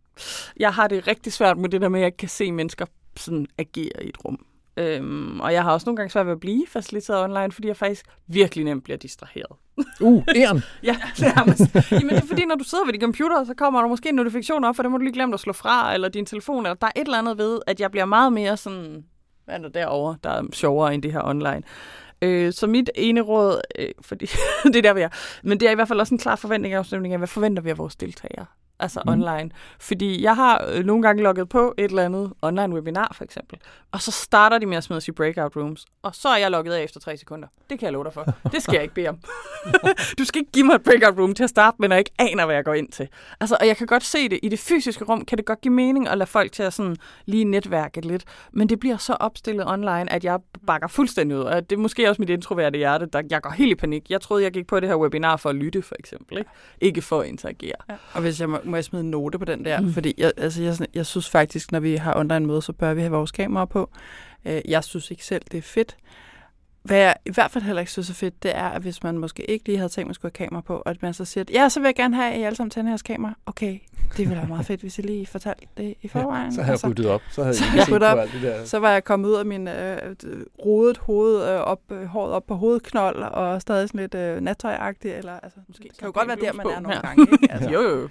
Jeg har det rigtig svært med det der med, at jeg ikke kan se mennesker sådan agere i et rum. Øhm, og jeg har også nogle gange svært ved at blive faciliteret online, fordi jeg faktisk virkelig nemt bliver distraheret. Uh, æren! ja, nærmest. Jamen, det er fordi, når du sidder ved din computer, så kommer der måske en notifikation op, for det må du lige glemme at slå fra, eller din telefon, eller der er et eller andet ved, at jeg bliver meget mere sådan, hvad er der derovre, der er sjovere end det her online. Øh, så mit ene råd, øh, fordi det er der, vi er, men det er i hvert fald også en klar forventning af hvad forventer vi af vores deltagere? Altså mm. online. Fordi jeg har øh, nogle gange logget på et eller andet online webinar, for eksempel, og så starter de med at smide os i breakout rooms, og så er jeg logget af efter tre sekunder. Det kan jeg love dig for. Det skal jeg ikke bede om. du skal ikke give mig et breakout room til at starte med, når jeg ikke aner, hvad jeg går ind til. Altså, og jeg kan godt se det. I det fysiske rum kan det godt give mening at lade folk til at sådan lige netværke lidt, men det bliver så opstillet online, at jeg bakker fuldstændig ud. Og det er måske også mit introverte hjerte, der jeg går helt i panik. Jeg troede, jeg gik på det her webinar for at lytte, for eksempel. Ikke, ikke for at interagere. Ja. Og hvis jeg må, må jeg smide en note på den der? Mm. Fordi jeg, altså, jeg, jeg synes faktisk, når vi har online møde, så bør vi have vores kamera på. Øh, jeg synes ikke selv, det er fedt. Hvad jeg i hvert fald heller ikke synes er fedt, det er, at hvis man måske ikke lige havde tænkt, at man skulle have kamera på, og at man så siger, ja, så vil jeg gerne have, at I alle sammen tænder jeres kamera. Okay, det ville være meget fedt, hvis I lige fortalte det i forvejen. Ja, så havde jeg altså, ryddet op. Så havde så jeg jeg set op. alt det der. Så var jeg kommet ud af min øh, rodet hoved, øh, op, øh, håret op på hovedknold, og stadig sådan lidt øh, nattøjagtig, eller altså, måske, kan jo godt være der, man er nogle Ja. gange. Ikke? Altså, Jo, jo.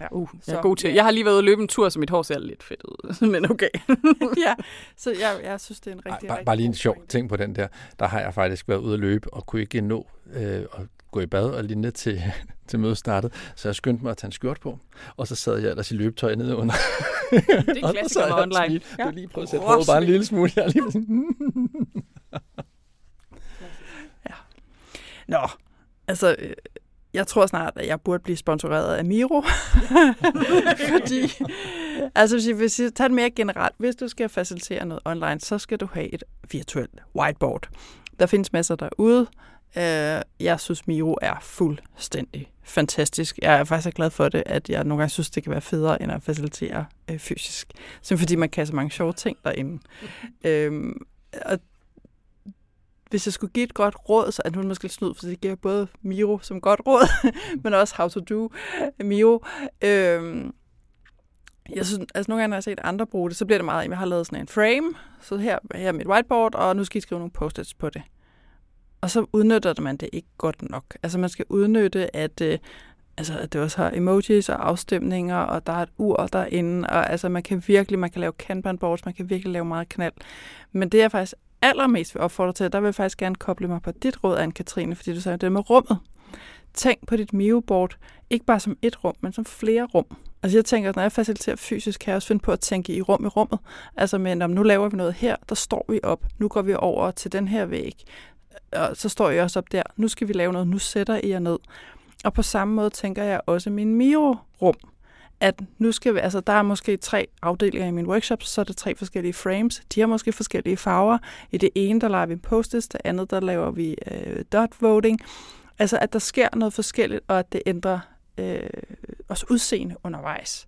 ja. Uh, jeg Så- er god til. Jeg har lige været ude og løbe en tur, så mit hår ser lidt fedt ud. Men okay. ja, så jeg, jeg synes, det er en Ej, rigtig, bare, rigtig bare lige en sjov ting på den der. Der har jeg faktisk været ude at løbe, og kunne ikke nå øh, at gå i bad og lignende til, til mødet startede. Så jeg skyndte mig at tage en skjort på, og så sad jeg ellers i løbetøj nede under. Det er klassiker sad med online. Du Ja. har lige prøvet at sætte håret bare en lille smule. Jeg lige sådan, Nå, altså, øh, jeg tror snart, at jeg burde blive sponsoreret af Miro. Fordi, altså hvis jeg tager det mere generelt, hvis du skal facilitere noget online, så skal du have et virtuelt whiteboard. Der findes masser derude. Øh, Jeg synes, Miro er fuldstændig fantastisk. Jeg er faktisk glad for det, at jeg nogle gange synes, det kan være federe, end at facilitere øh, fysisk. Simpelthen fordi man kan så mange sjove ting derinde. Øhm, og hvis jeg skulle give et godt råd, så er det måske lidt snyd, for det giver både Miro som godt råd, men også How to Do Miro. Øhm, jeg synes, altså nogle gange, når jeg har set andre bruge det, så bliver det meget, at jeg har lavet sådan en frame, så her, her er mit whiteboard, og nu skal I skrive nogle post-its på det. Og så udnytter man det ikke godt nok. Altså man skal udnytte, at, øh, altså, at det også har emojis og afstemninger, og der er et ur derinde, og altså man kan virkelig, man kan lave kanban boards, man kan virkelig lave meget knald. Men det er faktisk allermest vil opfordre til, der vil jeg faktisk gerne koble mig på dit råd, Anne-Katrine, fordi du sagde det med rummet. Tænk på dit Mio-board, ikke bare som et rum, men som flere rum. Altså jeg tænker, at når jeg faciliterer fysisk, kan jeg også finde på at tænke i rum i rummet. Altså men om nu laver vi noget her, der står vi op. Nu går vi over til den her væg. Og så står jeg også op der. Nu skal vi lave noget. Nu sætter I jer ned. Og på samme måde tænker jeg også min Miro-rum, at nu skal vi, altså der er måske tre afdelinger i min workshop, så er der tre forskellige frames. De har måske forskellige farver. I det ene, der laver vi post det andet, der laver vi øh, dot voting. Altså, at der sker noget forskelligt, og at det ændrer øh, også udseende undervejs.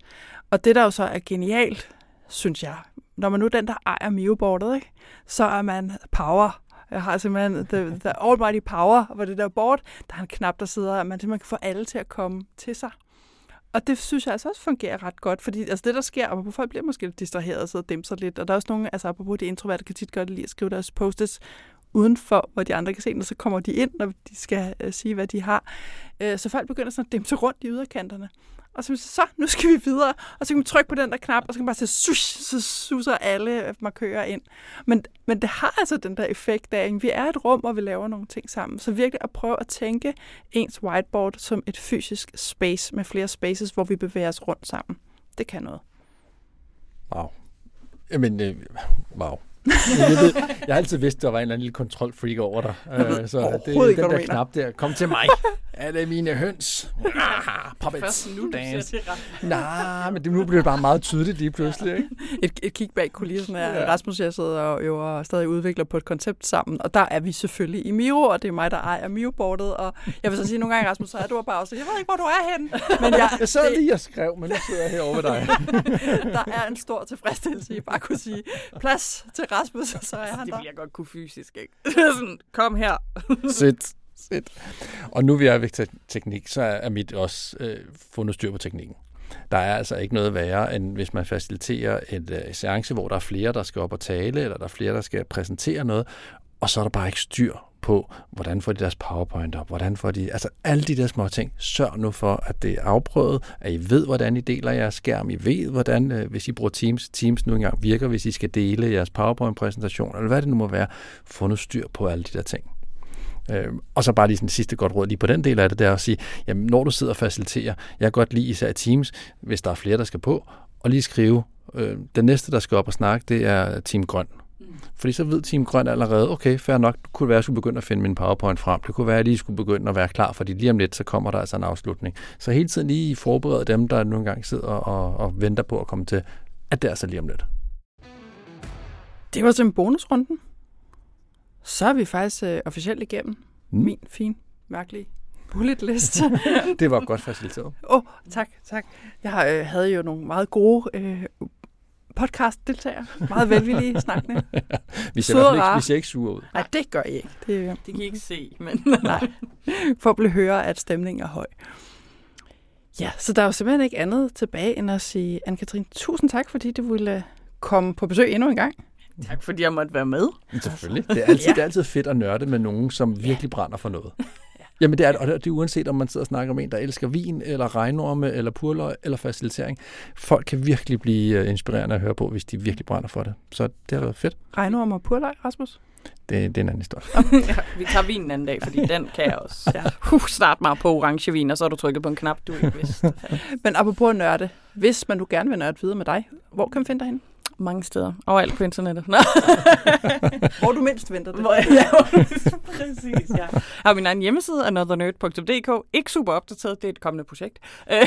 Og det, der jo så er genialt, synes jeg, når man nu er den, der ejer Mio-boardet, ikke? så er man power. Jeg har simpelthen the, the almighty power hvor det der board. Der er en knap, der sidder, at man simpelthen kan få alle til at komme til sig. Og det synes jeg altså også fungerer ret godt, fordi altså det, der sker, og folk bliver måske lidt distraheret og sidder og dæmper sig lidt, og der er også nogle, altså apropos de introverte, kan tit godt lide at skrive deres post udenfor, hvor de andre kan se den, og så kommer de ind, når de skal øh, sige, hvad de har. Øh, så folk begynder sådan at dæmpe sig rundt i yderkanterne. Og så, så, nu skal vi videre, og så kan man trykke på den der knap, og så kan man bare se, sush, så suser alle markører ind. Men, men det har altså den der effekt af, at vi er et rum, hvor vi laver nogle ting sammen. Så virkelig at prøve at tænke ens whiteboard som et fysisk space med flere spaces, hvor vi bevæger os rundt sammen. Det kan noget. Wow. Jamen, øh, wow. Jeg, ved, jeg har altid vidst, at der var en eller anden lille kontrolfreak over dig. Øh, så det, den ikke, du der knap der, kom til mig. Er det mine høns? Ah, puppets. Nu, Dance. Nej, men det, nu bliver det bare meget tydeligt lige pludselig. Ikke? Et, et kig bag kulissen er, Ja. Rasmus jeg sidder og, jo, og stadig udvikler på et koncept sammen, og der er vi selvfølgelig i Miro, og det er mig, der ejer Miro-boardet, og jeg vil så sige nogle gange, Rasmus, så er du bare også, jeg ved ikke, hvor du er henne, men jeg, Jeg sad lige og skrev, men nu sidder jeg herovre ved dig. der er en stor tilfredsstillelse i bare at kunne sige, plads til Rasmus, og så er han Det der. vil jeg godt kunne fysisk, ikke? Det sådan, kom her. Sæt. Sæt. Og nu vi er ved te- teknik, så er mit også øh, fundet styr på teknikken. Der er altså ikke noget værre, end hvis man faciliterer et øh, seance, hvor der er flere, der skal op og tale, eller der er flere, der skal præsentere noget, og så er der bare ikke styr på, hvordan får de deres powerpoint op, hvordan får de, altså alle de der små ting. Sørg nu for, at det er afprøvet, at I ved, hvordan I deler jeres skærm, I ved, hvordan, øh, hvis I bruger Teams, Teams nu engang virker, hvis I skal dele jeres powerpoint-præsentation, eller hvad det nu må være, få nu styr på alle de der ting. Øh, og så bare lige sådan sidste godt råd lige på den del af det, det er at sige, jamen når du sidder og faciliterer, jeg kan godt lide især Teams, hvis der er flere, der skal på, og lige skrive, øh, den næste, der skal op og snakke, det er Team Grøn. Fordi så ved Team Grøn allerede, okay, fair nok, det kunne være, at jeg skulle begynde at finde min PowerPoint frem. Det kunne være, at jeg lige skulle begynde at være klar, fordi lige om lidt, så kommer der altså en afslutning. Så hele tiden lige forberede dem, der nu engang sidder og, og venter på at komme til, at det er altså lige om lidt. Det var så en bonusrunden. Så er vi faktisk øh, officielt igennem Mm. min fin, mærkelige bullet list. det var godt faciliteret. Åh, oh, tak, tak. Jeg øh, havde jo nogle meget gode øh, podcast-deltagere. Meget velvillige snakkende. vi ser, Søde ikke, vi ser ikke sure ud. Nej, det gør I ikke. Det, øh, Det kan I ikke se, men... nej. For at blive høre, at stemningen er høj. Ja, så der er jo simpelthen ikke andet tilbage end at sige, Anne-Katrine, tusind tak, fordi du ville komme på besøg endnu en gang. tak fordi jeg måtte være med. Selvfølgelig. Det er, altid, Ja. det er altid fedt at nørde med nogen, som virkelig brænder for noget. Jamen det er, og det er uanset om man sidder og snakker om en, der elsker vin, eller regnorme, eller purløg, eller facilitering. Folk kan virkelig blive øh, inspirerende at høre på, hvis de virkelig brænder for det. Så det har været fedt. Regnorm og purløg, Rasmus. Det, det er en anden historie. ja, vi tager vinen en anden dag, fordi den kan jeg også. Ja. Uh, start mig på orange vin, og så har du trykket på en knap, du ikke vidste. Men apropos nørde, hvis man nu gerne vil nørde videre med dig, hvor kan man finde dig henne? Mange steder. Overalt på internettet. Nå. Hvor du mindst venter det. Hvor jeg præcis, ja. Jeg har min egen hjemmeside, anothernerd.dk. Ikke super opdateret, det er et kommende projekt. Øh,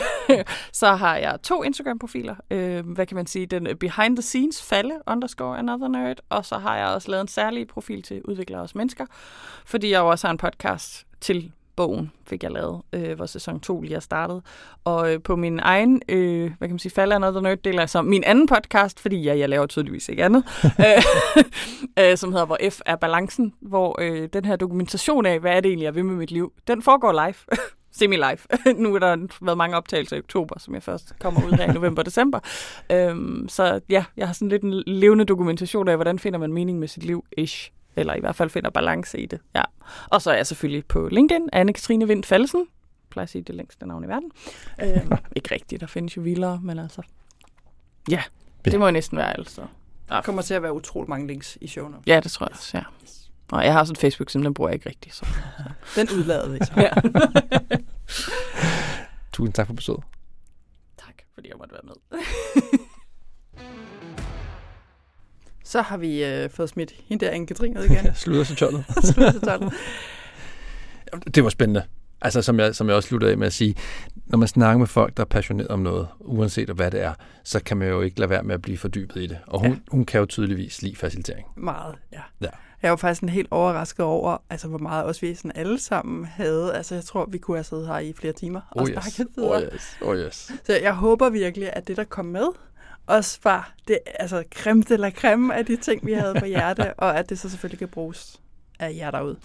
så har jeg to Instagram-profiler. Øh, Hvad kan man sige? Den behind the scenes falde underscore another nerd. Og så har jeg også lavet en særlig profil til udviklere og mennesker, fordi jeg jo også har en podcast til bogen, fik jeg lavet, øh, hvor sæson 2 lige er startet. Og øh, på min egen, øh, hvad kan man sige, Falde Another Nerd, deler jeg så min anden podcast, fordi jeg, jeg laver tydeligvis ikke andet, øh, øh, som hedder Hvor F er balancen, hvor øh, den her dokumentation af, hvad er det egentlig, jeg vil med mit liv, den foregår live. Semi-live. nu er der været mange optagelser i oktober, som jeg først kommer ud her i november-december. Øhm, så ja, jeg har sådan lidt en levende dokumentation af, hvordan finder man mening med sit liv, ish. Eller i hvert fald finder balance i det. Ja. Og så er jeg selvfølgelig på LinkedIn, anne-Katrine Vind Fallesen. Jeg plejer at sige det længste navn i verden. Øhm, ikke rigtigt, der findes jo vildere, men altså... Ja, det må jo næsten være altså. Der kommer til at være utrolig mange links i show notes. Ja, det tror jeg også, ja. Og jeg har også en Facebook-side, den bruger jeg ikke rigtigt. Så. Den udlader vi så. Ja. Tusind tak for besøget. tak, fordi jeg måtte være med. Så har vi øh, fået smidt hende der Anne-Katrine ud igen. Slutter så tjollet. Slut til tolv. Det var spændende. Altså, som jeg, som jeg også sluttede af med at sige, når man snakker med folk, der er passioneret om noget, uanset hvad det er, så kan man jo ikke lade være med at blive fordybet i det. Og hun, Ja. hun kan jo tydeligvis lide facilitering. Meget, ja. Ja. Jeg var faktisk sådan helt overrasket over, altså hvor meget også vi sådan alle sammen havde. Altså jeg tror, vi kunne have siddet her i flere timer og Oh snakket yes. videre. Oh yes. Oh yes. Så jeg håber virkelig, at det, der kom med, også var det, altså creme de la creme af de ting, vi havde på hjerte, og at det så selvfølgelig kan bruges af jer derude.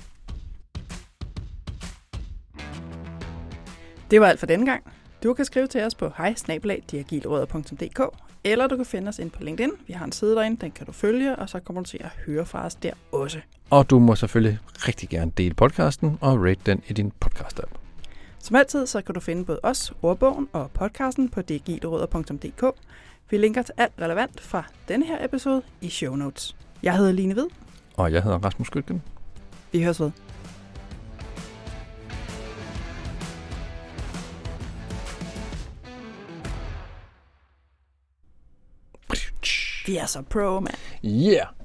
Det var alt for denne gang. Du kan skrive til os på hej eller du kan finde os ind på LinkedIn. Vi har en side derinde, den kan du følge, og så kommer du til at høre fra os der også. Og du må selvfølgelig rigtig gerne dele podcasten og rate den i din podcast-app. Som altid, så kan du finde både os, ordbogen og podcasten på dgilderødder.dk. Vi linker til alt relevant fra denne her episode i show notes. Jeg hedder Line Hvid. Og jeg hedder Rasmus Skytgen. Vi høres ved. Vi er så pro, mand. Yeah!